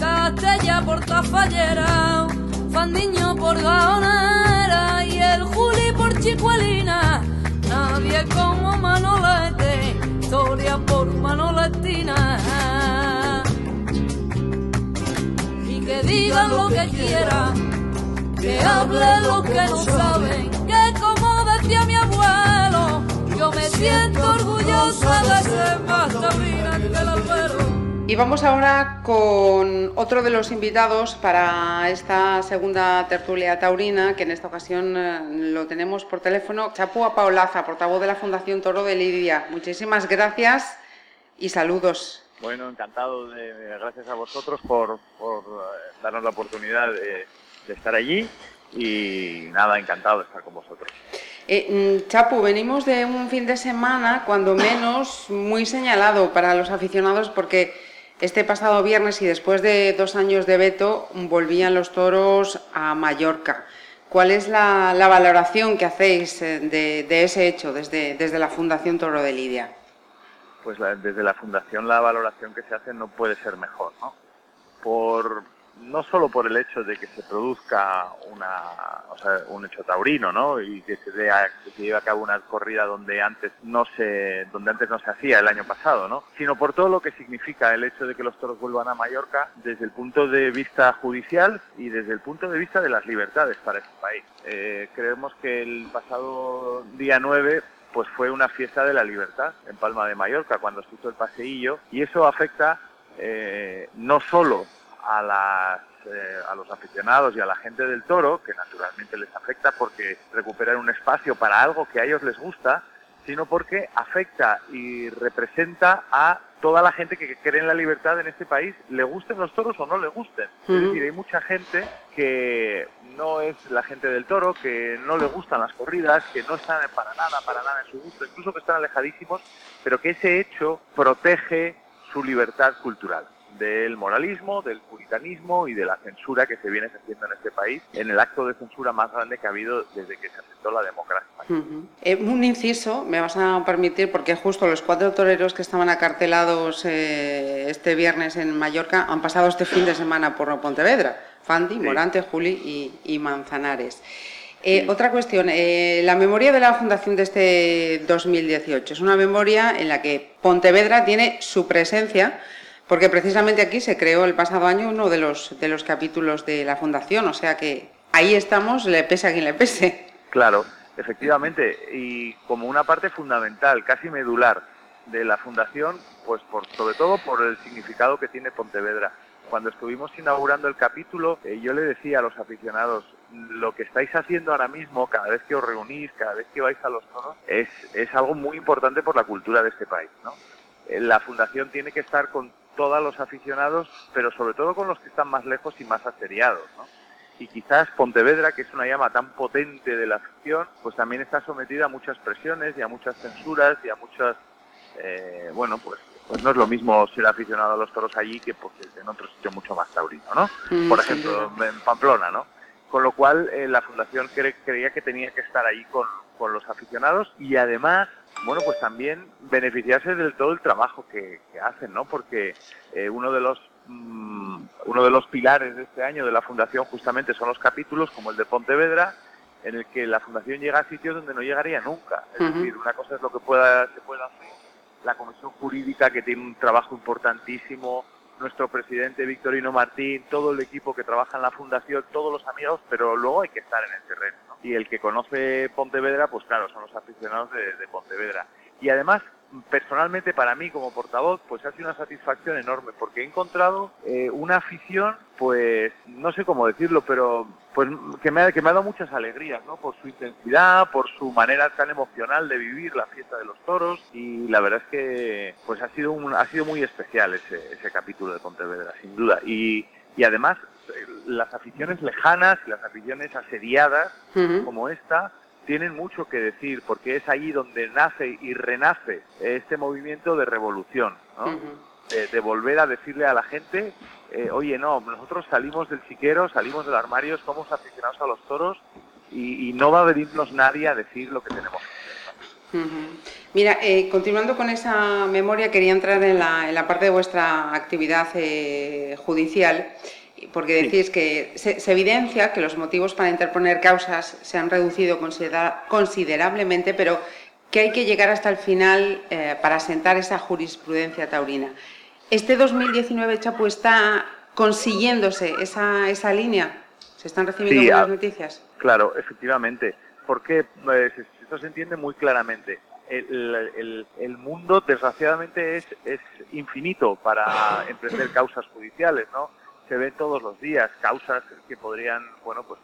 Castella por tafallera, Fandiño por gaonera y el Juli por chicuelina. Nadie como Manolete, historia por Manoletina. Y que digan lo que quieran, que hable lo que no saben, me siento orgullosa de ser que. Y vamos ahora con otro de los invitados para esta segunda tertulia taurina, que en esta ocasión eh, lo tenemos por teléfono. Chapúa Paolaza, portavoz de la Fundación Toro de Lidia. Muchísimas gracias y saludos. Bueno, encantado de, gracias a vosotros por, por eh, darnos la oportunidad de, de estar allí y nada, encantado de estar con vosotros. Eh, mm, Chapu, venimos de un fin de semana, cuando menos, muy señalado para los aficionados porque este pasado viernes y después de dos años de veto volvían los toros a Mallorca. ¿Cuál es la, valoración que hacéis eh, de, de ese hecho desde, desde la Fundación Toro de Lidia? Pues la- desde la fundación la valoración que se hace no puede ser mejor, ¿no? Por no solo por el hecho de que se produzca una, o sea, un hecho taurino, ¿no? Y que se, dé a- que se lleve a cabo una corrida donde antes no se, donde antes no se hacía el año pasado, ¿no? Sino por todo lo que significa el hecho de que los toros vuelvan a Mallorca desde el punto de vista judicial y desde el punto de vista de las libertades para este país. Eh, creemos que el pasado día 9 pues fue una fiesta de la libertad en Palma de Mallorca cuando se hizo el paseillo y eso afecta eh, no solo a, las, eh, a los aficionados y a la gente del toro, que naturalmente les afecta porque recuperan un espacio para algo que a ellos les gusta, sino porque afecta y representa a toda la gente que cree en la libertad en este país, le gusten los toros o no le gusten. Es decir, hay mucha gente que no es la gente del toro, que no le gustan las corridas, que no están para nada, para nada en su gusto, incluso que están alejadísimos, pero que ese hecho protege su libertad cultural del moralismo, del puritanismo y de la censura que se viene haciendo en este país, en el acto de censura más grande que ha habido desde que se aceptó la democracia. Ujú. Eh, un inciso, me vas a permitir, porque justo los cuatro toreros que estaban acartelados eh, este viernes en Mallorca han pasado este fin de semana por Pontevedra. Fandi, Morante, Juli y, y Manzanares. Eh, Otra cuestión, eh, la memoria de la fundación de este 2018 es una memoria en la que Pontevedra tiene su presencia, porque precisamente aquí se creó el pasado año uno de los, de los capítulos de la fundación, o sea que ahí estamos, le pese a quien le pese. Claro, efectivamente, y como una parte fundamental, casi medular de la fundación, pues por, sobre todo por el significado que tiene Pontevedra. Cuando estuvimos inaugurando el capítulo, eh, yo le decía a los aficionados, lo que estáis haciendo ahora mismo, cada vez que os reunís, cada vez que vais a los toros, es, es algo muy importante por la cultura de este país, ¿no? Eh, La fundación tiene que estar con todos los aficionados, pero sobre todo con los que están más lejos y más aseriados, ¿no? y quizás Pontevedra, que es una llama tan potente de la afición, pues también está sometida a muchas presiones y a muchas censuras y a muchas, eh, bueno, pues, pues no es lo mismo ser aficionado a los toros allí que pues, en otro sitio mucho más taurino, ¿no? Mm, Por ejemplo, en Pamplona, ¿no? Con lo cual eh, la fundación cre- creía que tenía que estar ahí con, con los aficionados y además, bueno, pues también beneficiarse de todo el trabajo que, que hacen, ¿no? Porque eh, uno de los mm, uno de los pilares de este año de la fundación justamente son los capítulos como el de Pontevedra en el que la fundación llega a sitios donde no llegaría nunca. Es decir, una cosa es lo que pueda se pueda hacer la comisión jurídica que tiene un trabajo importantísimo, nuestro presidente Victorino Martín, todo el equipo que trabaja en la fundación, todos los amigos, pero luego hay que estar en el terreno. ¿no? Y el que conoce Pontevedra, pues claro, son los aficionados de, Pontevedra. Y además, personalmente para mí como portavoz, pues ha sido una satisfacción enorme porque he encontrado eh, una afición, pues no sé cómo decirlo, pero pues que me, ha, que me ha dado muchas alegrías, ¿no? Por su intensidad, por su manera tan emocional de vivir la fiesta de los toros y la verdad es que pues ha sido un, ha sido muy especial ese, ese capítulo de Pontevedra, sin duda. Y, y además las aficiones lejanas y las aficiones asediadas como esta tienen mucho que decir porque es allí donde nace y renace este movimiento de revolución, ¿no? de, volver a decirle a la gente, eh, oye, no, nosotros salimos del chiquero, salimos del armario, somos aficionados a los toros y, no va a venirnos nadie a decir lo que tenemos que hacer. Mira, eh, continuando con esa memoria, quería entrar en la, en la parte de vuestra actividad eh, judicial porque decís que se, evidencia que los motivos para interponer causas se han reducido considerablemente, pero que hay que llegar hasta el final eh, para sentar esa jurisprudencia taurina. ¿Este 2019, Chapu, está consiguiéndose esa, esa línea? ¿Se están recibiendo buenas noticias? Claro, efectivamente, porque pues, esto se entiende muy claramente. El, el, mundo, desgraciadamente, es, es infinito para emprender causas judiciales, ¿no? Se ve todos los días, causas que podrían, bueno, pues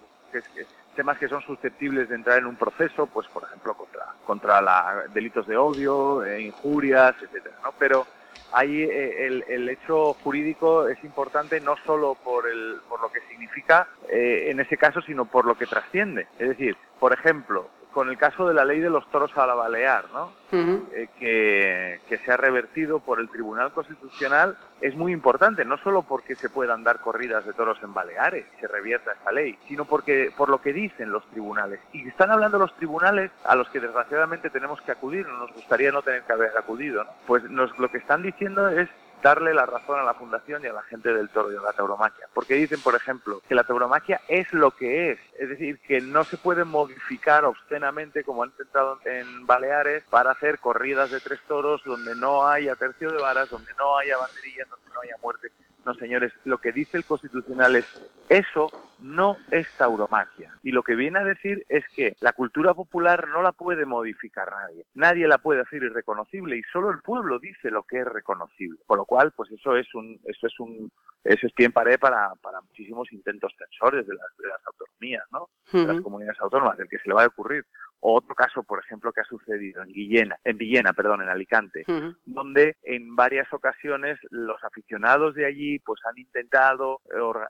temas que son susceptibles de entrar en un proceso, pues por ejemplo contra contra la, delitos de odio, eh, injurias, etcétera, ¿no? Pero ahí eh, el, el, hecho jurídico es importante no solo por el por lo que significa eh, en ese caso, sino por lo que trasciende. Es decir, por ejemplo, con el caso de la ley de los toros a la balear, ¿no? Eh, que, que, se ha revertido por el Tribunal Constitucional es muy importante, no solo porque se puedan dar corridas de toros en Baleares, se revierta esta ley, sino porque por lo que dicen los tribunales. Y están hablando los tribunales a los que desgraciadamente tenemos que acudir, nos gustaría no tener que haber acudido, ¿no? Pues nos, lo que están diciendo es darle la razón a la Fundación y a la gente del toro y a la tauromaquia. Porque dicen, por ejemplo, que la tauromaquia es lo que es. Es decir, que no se puede modificar obscenamente como han intentado en Baleares para hacer corridas de tres toros donde no haya tercio de varas, donde no haya banderillas, donde no haya muerte. No, señores, lo que dice el Constitucional es eso no es tauromaquia. Y lo que viene a decir es que la cultura popular no la puede modificar nadie. Nadie la puede hacer irreconocible y solo el pueblo dice lo que es reconocible. Con lo cual, pues eso es un, eso es un, eso es pie en pared para, para muchísimos intentos tensores de las, de las autonomías, ¿no? De las comunidades autónomas, del que se le va a ocurrir. O otro caso, por ejemplo, que ha sucedido en Villena, en Villena, perdón, en Alicante, donde en varias ocasiones los aficionados de allí pues han intentado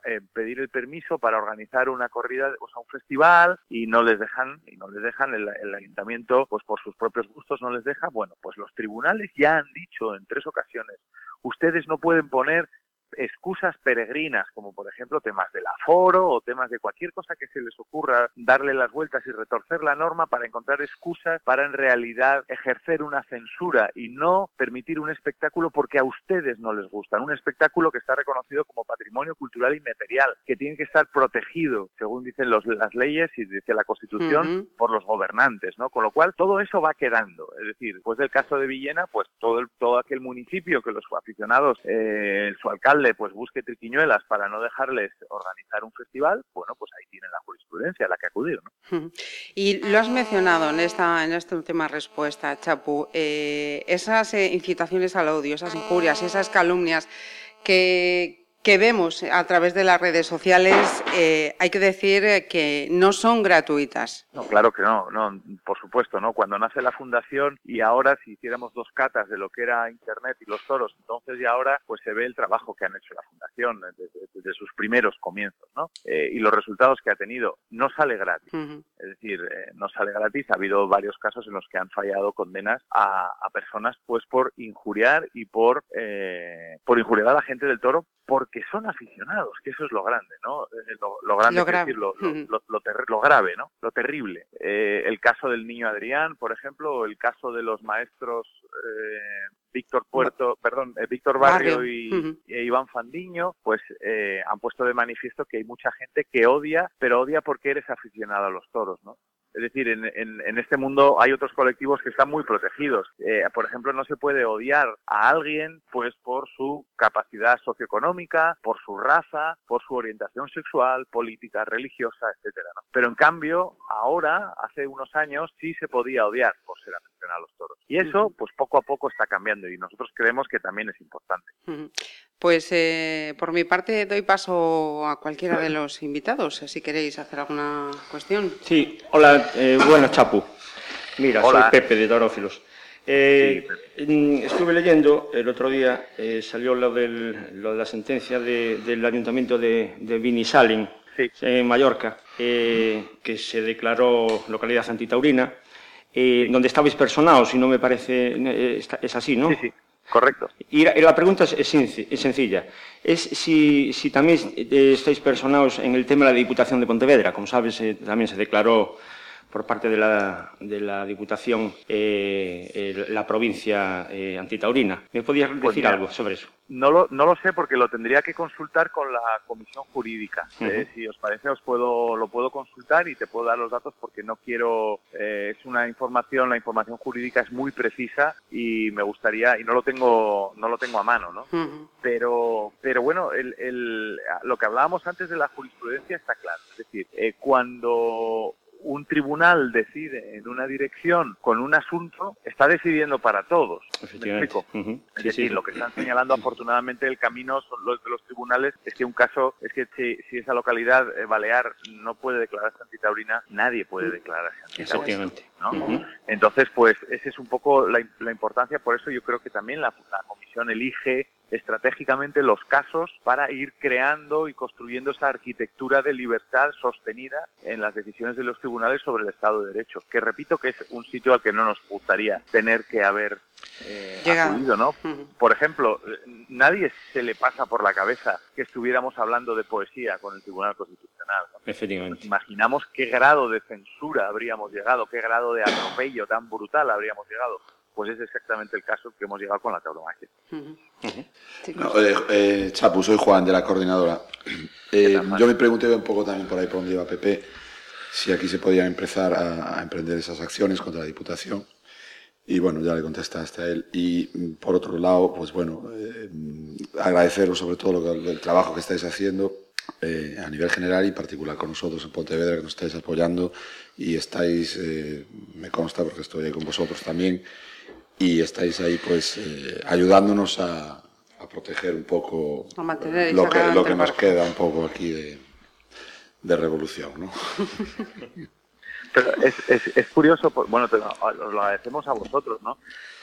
eh, pedir el permiso para organizar una corrida, o sea, un festival y no les dejan, y no les dejan el, el ayuntamiento, pues por sus propios gustos no les deja. Bueno, pues los tribunales ya han dicho en tres ocasiones, ustedes no pueden poner excusas peregrinas, como por ejemplo temas del aforo o temas de cualquier cosa que se les ocurra darle las vueltas y retorcer la norma para encontrar excusas para en realidad ejercer una censura y no permitir un espectáculo porque a ustedes no les gusta. Un espectáculo que está reconocido como patrimonio cultural inmaterial, que tiene que estar protegido, según dicen los, las leyes y dice la Constitución, por los gobernantes, ¿no? Con lo cual todo eso va quedando. Es decir, después del caso de Villena, pues todo, el, todo aquel municipio que los aficionados, eh, su alcalde, pues busque triquiñuelas para no dejarles organizar un festival, bueno, pues ahí tienen la jurisprudencia a la que acudir. ¿no? Y lo has mencionado en esta, en esta última respuesta, Chapu, eh, esas eh, incitaciones al odio, esas injurias, esas calumnias que, que vemos a través de las redes sociales, eh, hay que decir que no son gratuitas. No, claro que no, no, por supuesto, ¿no? Cuando nace la fundación y ahora si hiciéramos dos catas de lo que era Internet y los toros, entonces y ahora, pues se ve el trabajo que han hecho la fundación desde, sus primeros comienzos, ¿no? Eh, y los resultados que ha tenido. No sale gratis, es decir, eh, no sale gratis. Ha habido varios casos en los que han fallado condenas a, a personas, pues por injuriar y por, por injuriar a la gente del toro porque son aficionados, que eso es lo grande, ¿no? Eh, lo, grande, lo, grave. Decir, lo, lo, grave, ¿no? Lo terrible. Eh, el caso del niño Adrián, por ejemplo, o el caso de los maestros eh, Víctor Puerto, perdón, Víctor Barrio, y, e Iván Fandiño, pues han puesto de manifiesto que hay mucha gente que odia, pero odia porque eres aficionado a los toros, ¿no? Es decir, en, en, en este mundo hay otros colectivos que están muy protegidos. Eh, por ejemplo, no se puede odiar a alguien pues por su capacidad socioeconómica, por su raza, por su orientación sexual, política, religiosa, etcétera. ¿no? Pero en cambio, ahora, hace unos años, sí se podía odiar por ser aficionado a los toros. Y eso, pues poco a poco está cambiando y nosotros creemos que también es importante. Pues eh, por mi parte doy paso a cualquiera de los invitados, si queréis hacer alguna cuestión. Sí, hola, eh, buenas Chapu. Mira, Hola. soy Pepe de Dorófilos. Eh, mm, estuve leyendo el otro día, eh, salió lo, del- lo de la sentencia de- del ayuntamiento de, de Vinisalin, Sí. en Mallorca, eh, que se declaró localidad antitaurina, eh, donde estabais personados, si no me parece, eh, es así, ¿no? Sí, sí, correcto. Y la, pregunta es sencilla. Es si, si también eh, estáis personados en el tema de la Diputación de Pontevedra. Como sabes, eh, también se declaró por parte de la, de la Diputación eh, eh, la provincia eh, antitaurina. ¿Me podías decir Pues mira, algo sobre eso? No lo, no lo sé porque lo tendría que consultar con la comisión jurídica. Eh, si os parece, os puedo, lo puedo consultar y te puedo dar los datos porque no quiero. eh, es una información, la información jurídica es muy precisa y me gustaría y no lo tengo, no lo tengo a mano, ¿no? Pero, pero bueno, el, el- lo que hablábamos antes de la jurisprudencia está claro. Es decir, eh, cuando un tribunal decide en una dirección con un asunto, está decidiendo para todos. ¿Me Efectivamente. explico? Es Sí, decir, sí. lo que están señalando afortunadamente el camino son los de los tribunales es que un caso es que si, si esa localidad eh, balear no puede declararse antitaurina, nadie puede declararse antitaurina. ¿no? Entonces, pues esa es un poco la, la importancia, por eso yo creo que también la, la comisión elige estratégicamente los casos para ir creando y construyendo esa arquitectura de libertad sostenida en las decisiones de los tribunales sobre el Estado de Derecho, que repito que es un sitio al que no nos gustaría tener que haber eh, acudido, ¿no? Por ejemplo, eh, nadie se le pasa por la cabeza que estuviéramos hablando de poesía con el Tribunal Constitucional. ¿no? Nos Efectivamente. imaginamos qué grado de censura habríamos llegado, qué grado de atropello tan brutal habríamos llegado. Pues es exactamente el caso que hemos llegado con la tauromaquia. No, eh, eh, Chapu, soy Juan de la coordinadora. Eh, tal, yo me pregunté un poco también por ahí por donde iba Pepe, si aquí se podían empezar a, a emprender esas acciones contra la Diputación. Y bueno, ya le contestaste a él. Y mm, por otro lado, pues bueno, agradeceros sobre todo lo que- el trabajo que estáis haciendo eh, a nivel general y particular con nosotros en Pontevedra, que nos estáis apoyando y estáis, eh, me consta porque estoy ahí con vosotros también, y estáis ahí pues eh, ayudándonos a, a proteger un poco mantener lo que, lo que nos queda un poco aquí de, de revolución. ¿no? Pero es, es, es curioso, bueno, te lo, os lo agradecemos a vosotros, ¿no?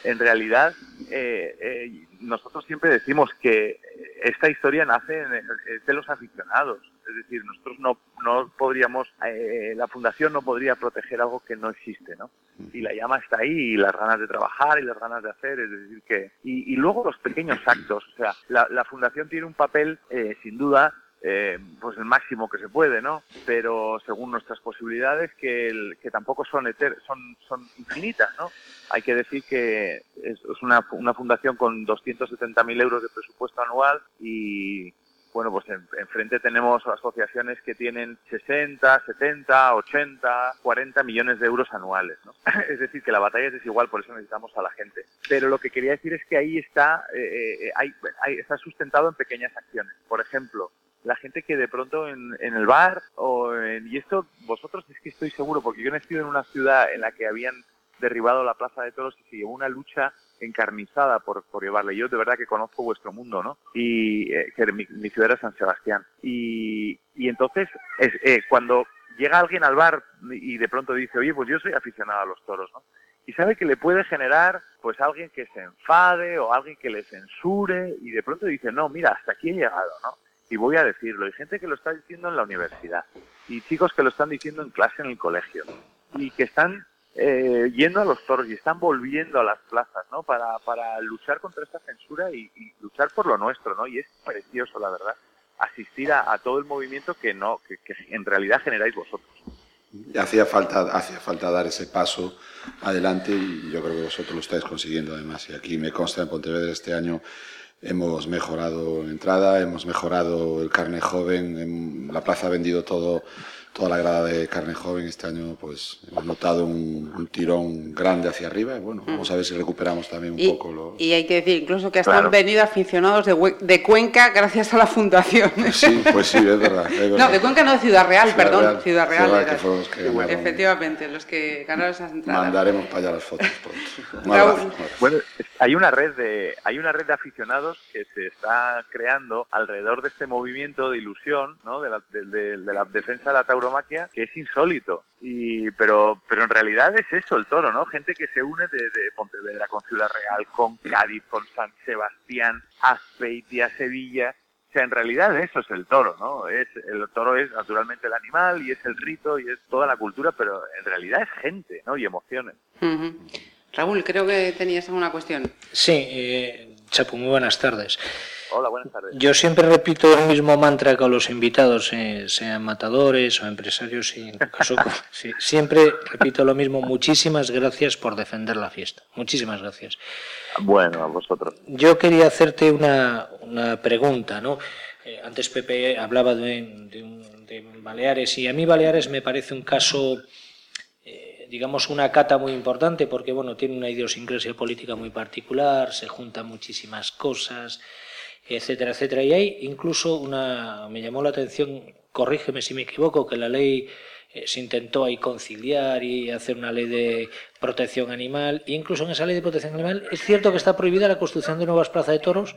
En realidad, eh, eh, nosotros siempre decimos que esta historia nace en- es de los aficionados. Es decir, nosotros no, no podríamos, eh, la fundación no podría proteger algo que no existe, ¿no? Y la llama está ahí, y las ganas de trabajar y las ganas de hacer, es decir, que... Y, y luego los pequeños actos, o sea, la, la fundación tiene un papel, eh, sin duda, eh, pues el máximo que se puede, ¿no? Pero según nuestras posibilidades, que, el- que tampoco son, eter- son, son infinitas, ¿no? Hay que decir que es, una, una fundación con 270.000 euros de presupuesto anual y, bueno, pues en- enfrente tenemos asociaciones que tienen 60, 70, 80, 40 millones de euros anuales, ¿no? Es decir, que la batalla es desigual, por eso necesitamos a la gente. Pero lo que quería decir es que ahí está, eh, eh, hay- hay- está sustentado en pequeñas acciones. Por ejemplo, la gente que de pronto en, en el bar o en, y esto vosotros es que estoy seguro porque yo nacido en una ciudad en la que habían derribado la plaza de toros y se llevó una lucha encarnizada por, por llevarle. Yo de verdad que conozco vuestro mundo, ¿no? Y eh, que mi, mi ciudad era San Sebastián. Y, y entonces, es, eh, cuando llega alguien al bar y de pronto dice, oye, pues yo soy aficionado a los toros, ¿no? Y sabe que le puede generar, pues, alguien que se enfade o alguien que le censure y de pronto dice, no, mira, hasta aquí he llegado, ¿no? Y voy a decirlo. Hay gente que lo está diciendo en la universidad y chicos que lo están diciendo en clase en el colegio y que están eh, yendo a los toros y están volviendo a las plazas, ¿no? Para, para luchar contra esta censura y, y luchar por lo nuestro, ¿no? Y es precioso, la verdad, asistir a, a todo el movimiento que no, que, que en realidad generáis vosotros. Hacía falta, hacía falta dar ese paso adelante y yo creo que vosotros lo estáis consiguiendo además. Y aquí me consta en Pontevedra este año hemos mejorado la entrada, hemos mejorado el carne joven, en la plaza ha vendido todo toda la grada de carne joven este año pues hemos notado un, un tirón grande hacia arriba y bueno, vamos a ver si recuperamos también un Y, poco lo... y hay que decir incluso que hasta Claro. han venido aficionados de, de Cuenca gracias a la fundación. Sí, pues sí, es verdad. es No, verdad. de Cuenca no, de Ciudad Real, Ciudad perdón. Real, Ciudad Real. Ciudad era. que fueron los que ganaron. Efectivamente, los que ganaron esas entradas. Mandaremos para allá las fotos pronto. Abrazo. Bueno, hay una red de hay una red de aficionados que se está creando alrededor de este movimiento de ilusión, ¿no? De la, de, de- de la defensa de la tauromaquia que es insólito. Y pero pero en realidad es eso el toro, ¿no? Gente que se une de, de Pontevedra con Ciudad Real, con Cádiz, con San Sebastián, Azpeitia, Sevilla. O sea, en realidad eso es el toro, ¿no? Es el toro es naturalmente el animal y es el rito y es toda la cultura, pero en realidad es gente, ¿no? Y emociones. Raúl, creo que tenías alguna cuestión. Sí, eh, Chapu, muy buenas tardes. Hola, buenas tardes. Yo siempre repito el mismo mantra con los invitados, eh, sean matadores o empresarios, y en caso, sí, siempre repito lo mismo. Muchísimas gracias por defender la fiesta. Muchísimas gracias. Bueno, a vosotros. Yo quería hacerte una, una pregunta, ¿no? Eh, antes Pepe hablaba de, de un- de Baleares y a mí Baleares me parece un caso, eh, digamos, una cata muy importante porque, bueno, tiene una idiosincrasia política muy particular, se juntan muchísimas cosas, etcétera, etcétera. Y hay incluso una, me llamó la atención, corrígeme si me equivoco, que la ley eh, se intentó ahí conciliar y hacer una ley de protección animal. E incluso en esa ley de protección animal, ¿es cierto que está prohibida la construcción de nuevas plazas de toros?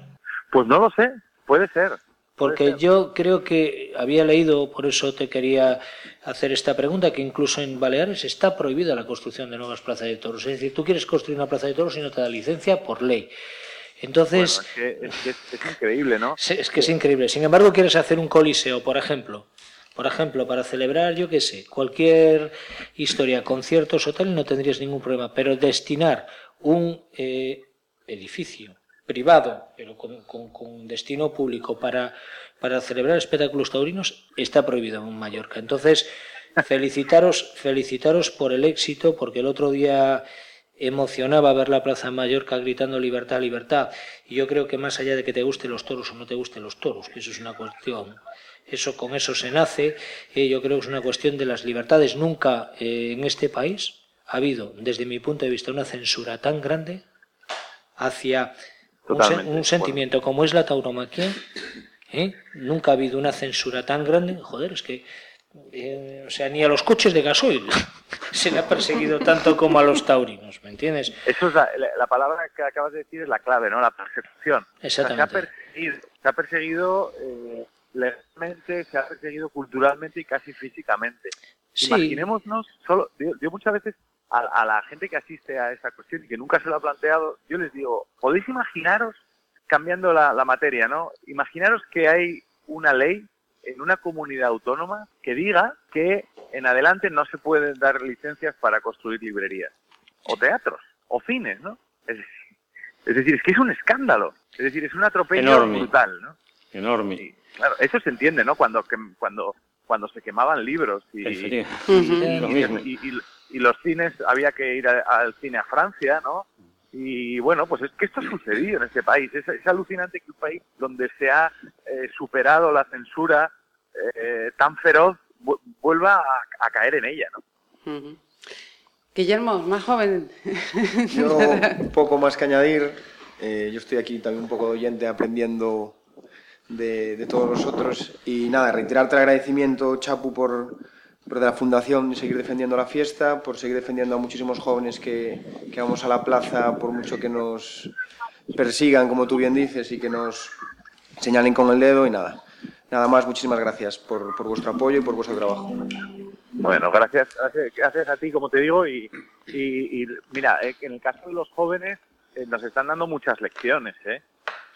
Pues no lo sé, puede ser. Porque Puede ser. yo creo que había leído, por eso te quería hacer esta pregunta, que incluso en Baleares está prohibida la construcción de nuevas plazas de toros. Es decir, tú quieres construir una plaza de toros y no te da licencia por ley. Entonces, Bueno, es, que, es, que es- es increíble, ¿no? Es que es increíble. Sin embargo, quieres hacer un coliseo, por ejemplo. Por ejemplo, para celebrar, yo qué sé, cualquier historia, conciertos, hotel, no tendrías ningún problema. Pero destinar un eh, edificio privado, pero con, con- con destino público para, para celebrar espectáculos taurinos, está prohibido en Mallorca. Entonces, felicitaros, felicitaros por el éxito, porque el otro día emocionaba ver la Plaza de Mallorca gritando libertad, libertad. Y yo creo que más allá de que te gusten los toros o no te gusten los toros, que eso es una cuestión, eso con eso se nace, eh, yo creo que es una cuestión de las libertades. Nunca eh, en este país ha habido, desde mi punto de vista, una censura tan grande hacia un, sen- sentimiento como es la tauromaquia. ¿eh? Nunca ha habido una censura tan grande. Joder, es que eh, o sea, ni a los coches de gasoil se le ha perseguido tanto como a los taurinos, ¿me entiendes? Eso es la, la- la palabra que acabas de decir es la clave, ¿no? La persecución. O sea, se ha Exactamente. perseguido, se ha perseguido eh, legalmente, se ha perseguido culturalmente y casi físicamente. Sí. Imaginémonos, solo, yo, yo muchas veces a, a la gente que asiste a esta cuestión y que nunca se lo ha planteado, yo les digo, ¿podéis imaginaros, cambiando la, la materia, ¿no? Imaginaros que hay una ley en una comunidad autónoma que diga que en adelante no se pueden dar licencias para construir librerías, o teatros, o cines, ¿no? Es decir, es, decir, es que es un escándalo, es decir, es un atropello Enorme. brutal, ¿no? Enorme. Y, claro, eso se entiende, ¿no? Cuando, cuando, cuando se quemaban libros y, y, y- y los cines, había que ir a- al cine a Francia, ¿no? Y bueno, pues es que esto ha sucedido en este país. Es, es alucinante que un país donde se ha eh, superado la censura eh, tan feroz vu- vuelva a, a caer en ella, ¿no? Guillermo, más joven. Yo un poco más que añadir. eh, yo estoy aquí también un poco de oyente aprendiendo de, de todos los otros. Y nada, reiterarte el agradecimiento, Chapu, por de la Fundación seguir defendiendo la fiesta, por seguir defendiendo a muchísimos jóvenes que, que vamos a la plaza, por mucho que nos persigan, como tú bien dices, y que nos señalen con el dedo. Y nada, nada más, muchísimas gracias por, por vuestro apoyo y por vuestro trabajo. Bueno, gracias, gracias, a ti, como te digo, y, y- y mira, eh, en el caso de los jóvenes eh, nos están dando muchas lecciones, ¿eh?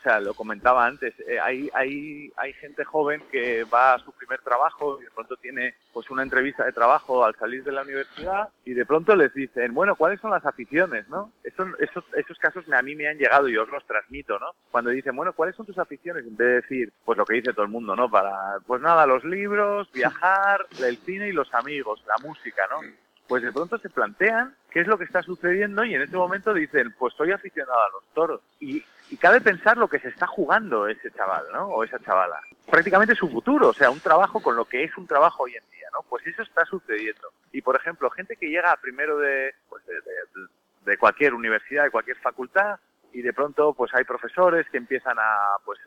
O sea, lo comentaba antes, eh, hay, hay, hay gente joven que va a su primer trabajo y de pronto tiene pues una entrevista de trabajo al salir de la universidad y de pronto les dicen, bueno, ¿cuáles son las aficiones, no? Eso, esos, esos casos a mí me han llegado y os los transmito, ¿no? Cuando dicen, bueno, ¿cuáles son tus aficiones? En vez de decir, pues lo que dice todo el mundo, ¿no? Para, pues nada, los libros, viajar, el cine y los amigos, la música, ¿no? pues de pronto se plantean qué es lo que está sucediendo y en ese momento dicen, pues soy aficionado a los toros. Y, y cabe pensar lo que se está jugando ese chaval, ¿no? O esa chavala. Prácticamente su futuro, o sea, un trabajo con lo que es un trabajo hoy en día, ¿no? Pues eso está sucediendo. Y por ejemplo, gente que llega primero de, pues de, de- de cualquier universidad, de cualquier facultad, y de pronto pues hay profesores que empiezan a pues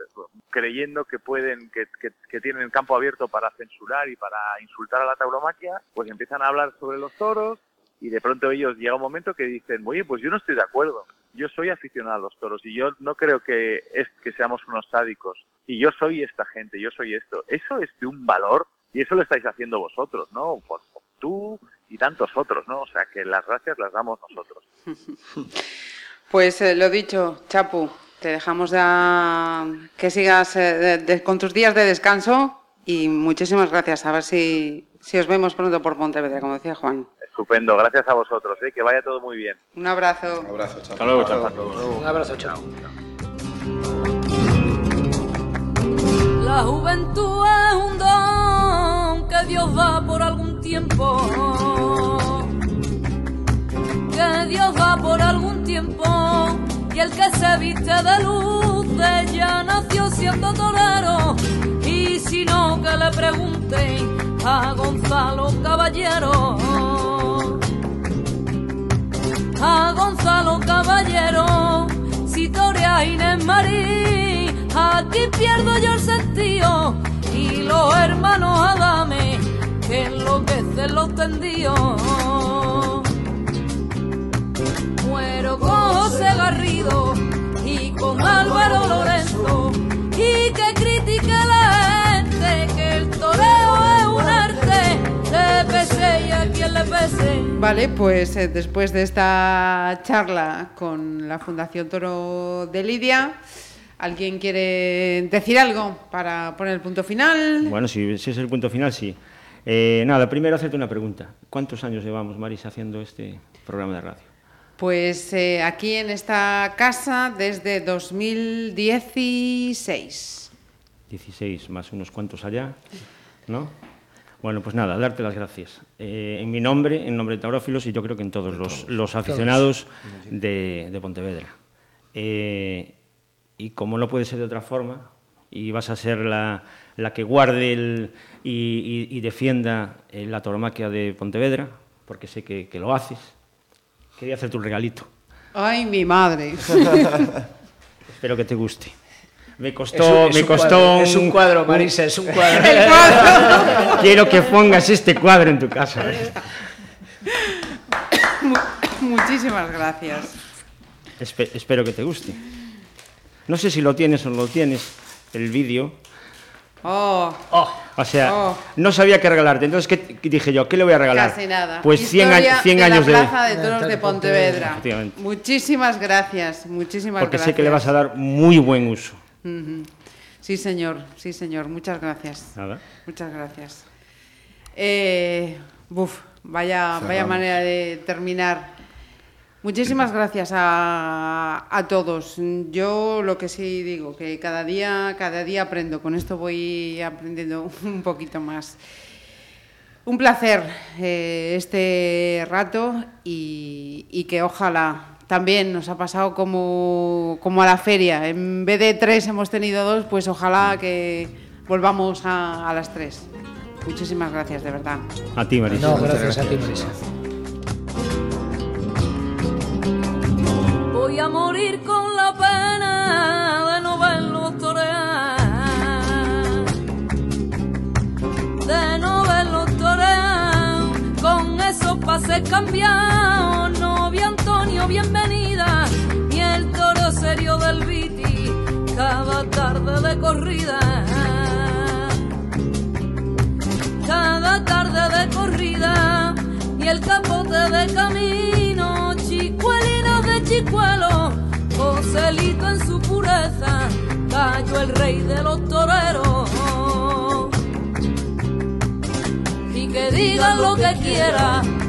creyendo que pueden que, que, que tienen campo abierto para censurar y para insultar a la tauromaquia pues empiezan a hablar sobre los toros y de pronto ellos llega un momento que dicen oye pues yo no estoy de acuerdo yo soy aficionado a los toros y yo no creo que es que seamos unos sádicos. Y yo soy esta gente yo soy esto. Eso es de un valor y eso lo estáis haciendo vosotros no por, por tú y tantos otros no o sea que las gracias las damos nosotros. Pues eh, lo dicho, Chapu, te dejamos ya que sigas eh, con tus días de descanso y muchísimas gracias. A ver si, si os vemos pronto por Pontevedra, como decía Juan. estupendo gracias a vosotros ¿eh? que vaya todo muy bien Un abrazo. Un abrazo, chao. Hasta luego, chao. Un abrazo, chao. La juventud es un don que Dios da por algún tiempo. Que Dios da por algún tiempo. Y el que se viste de luces ya nació siendo torero. Y si que le pregunten a Gonzalo Caballero. A Gonzalo Caballero, si torea Inés Marí, aquí pierdo yo el sentido. Y los hermanos Adame, que enloquecen los tendidos. Muero con José Garrido y con Álvaro Lorenzo. Y que critique la Vale, pues eh, después de esta charla con la Fundación Toro de Lidia, ¿alguien quiere decir algo para poner el punto final? Bueno, si, si es el punto final, sí. Eh, nada, primero hacerte una pregunta. ¿Cuántos años llevamos, Marisa, haciendo este programa de radio? Pues eh, aquí en esta casa desde 2016. 16 más unos cuantos allá, ¿no? Bueno, pues nada, darte las gracias. Eh, en mi nombre, en nombre de Taurófilos y yo creo que en todos los, los aficionados de, de Pontevedra. Eh, y como no puede ser de otra forma, y vas a ser la, la que guarde el- y, y- y defienda eh, la tauromaquia de Pontevedra, porque sé que, que lo haces, quería hacerte un regalito. Ay, mi madre. Espero que te guste. Me Es costó, un- es me un costó cuadro, es un cuadro, Marisa, es un cuadro. Quiero que pongas este cuadro en tu casa. Muchísimas gracias. Espe- espero que te guste. No sé si lo tienes o no lo tienes, el vídeo. Oh, O sea, Oh. no sabía qué regalarte. Entonces, ¿qué, dije yo? ¿Qué le voy a regalar? casi nada. Pues 100, Historia años 100 de años la de... Plaza de Toros de Pontevedra. Muchísimas gracias, muchísimas Porque gracias. sé que le vas a dar muy buen uso. Sí, señor, sí, señor. Muchas gracias. Nada. Muchas gracias. Eh, buf, vaya, vaya manera de terminar. Muchísimas gracias a, a todos. Yo lo que sí digo, que cada día, cada día aprendo. Con esto voy aprendiendo un poquito más. Un placer eh, este rato y, y que ojalá también nos ha pasado como, como a la feria. En vez de tres hemos tenido dos, pues ojalá que volvamos a, a las tres. Muchísimas gracias, de verdad. A ti, Marisa. No, gracias a ti, Marisa. Voy a morir con la pena de no verlos torear. De no verlos torear. Con esos pases cambiados. Bienvenida. Y el toro serio del Viti. Cada tarde de corrida. Cada tarde de corrida. Y el capote de camino. Chicuelinos de chicuelo. Joselito en su pureza. Cayó el rey de los toreros. Y que digan lo que quieran.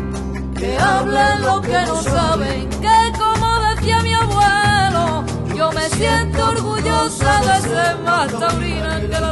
Que hablen lo que no saben. Que como decía mi abuelo. Yo me siento orgullosa de ser más taurina que la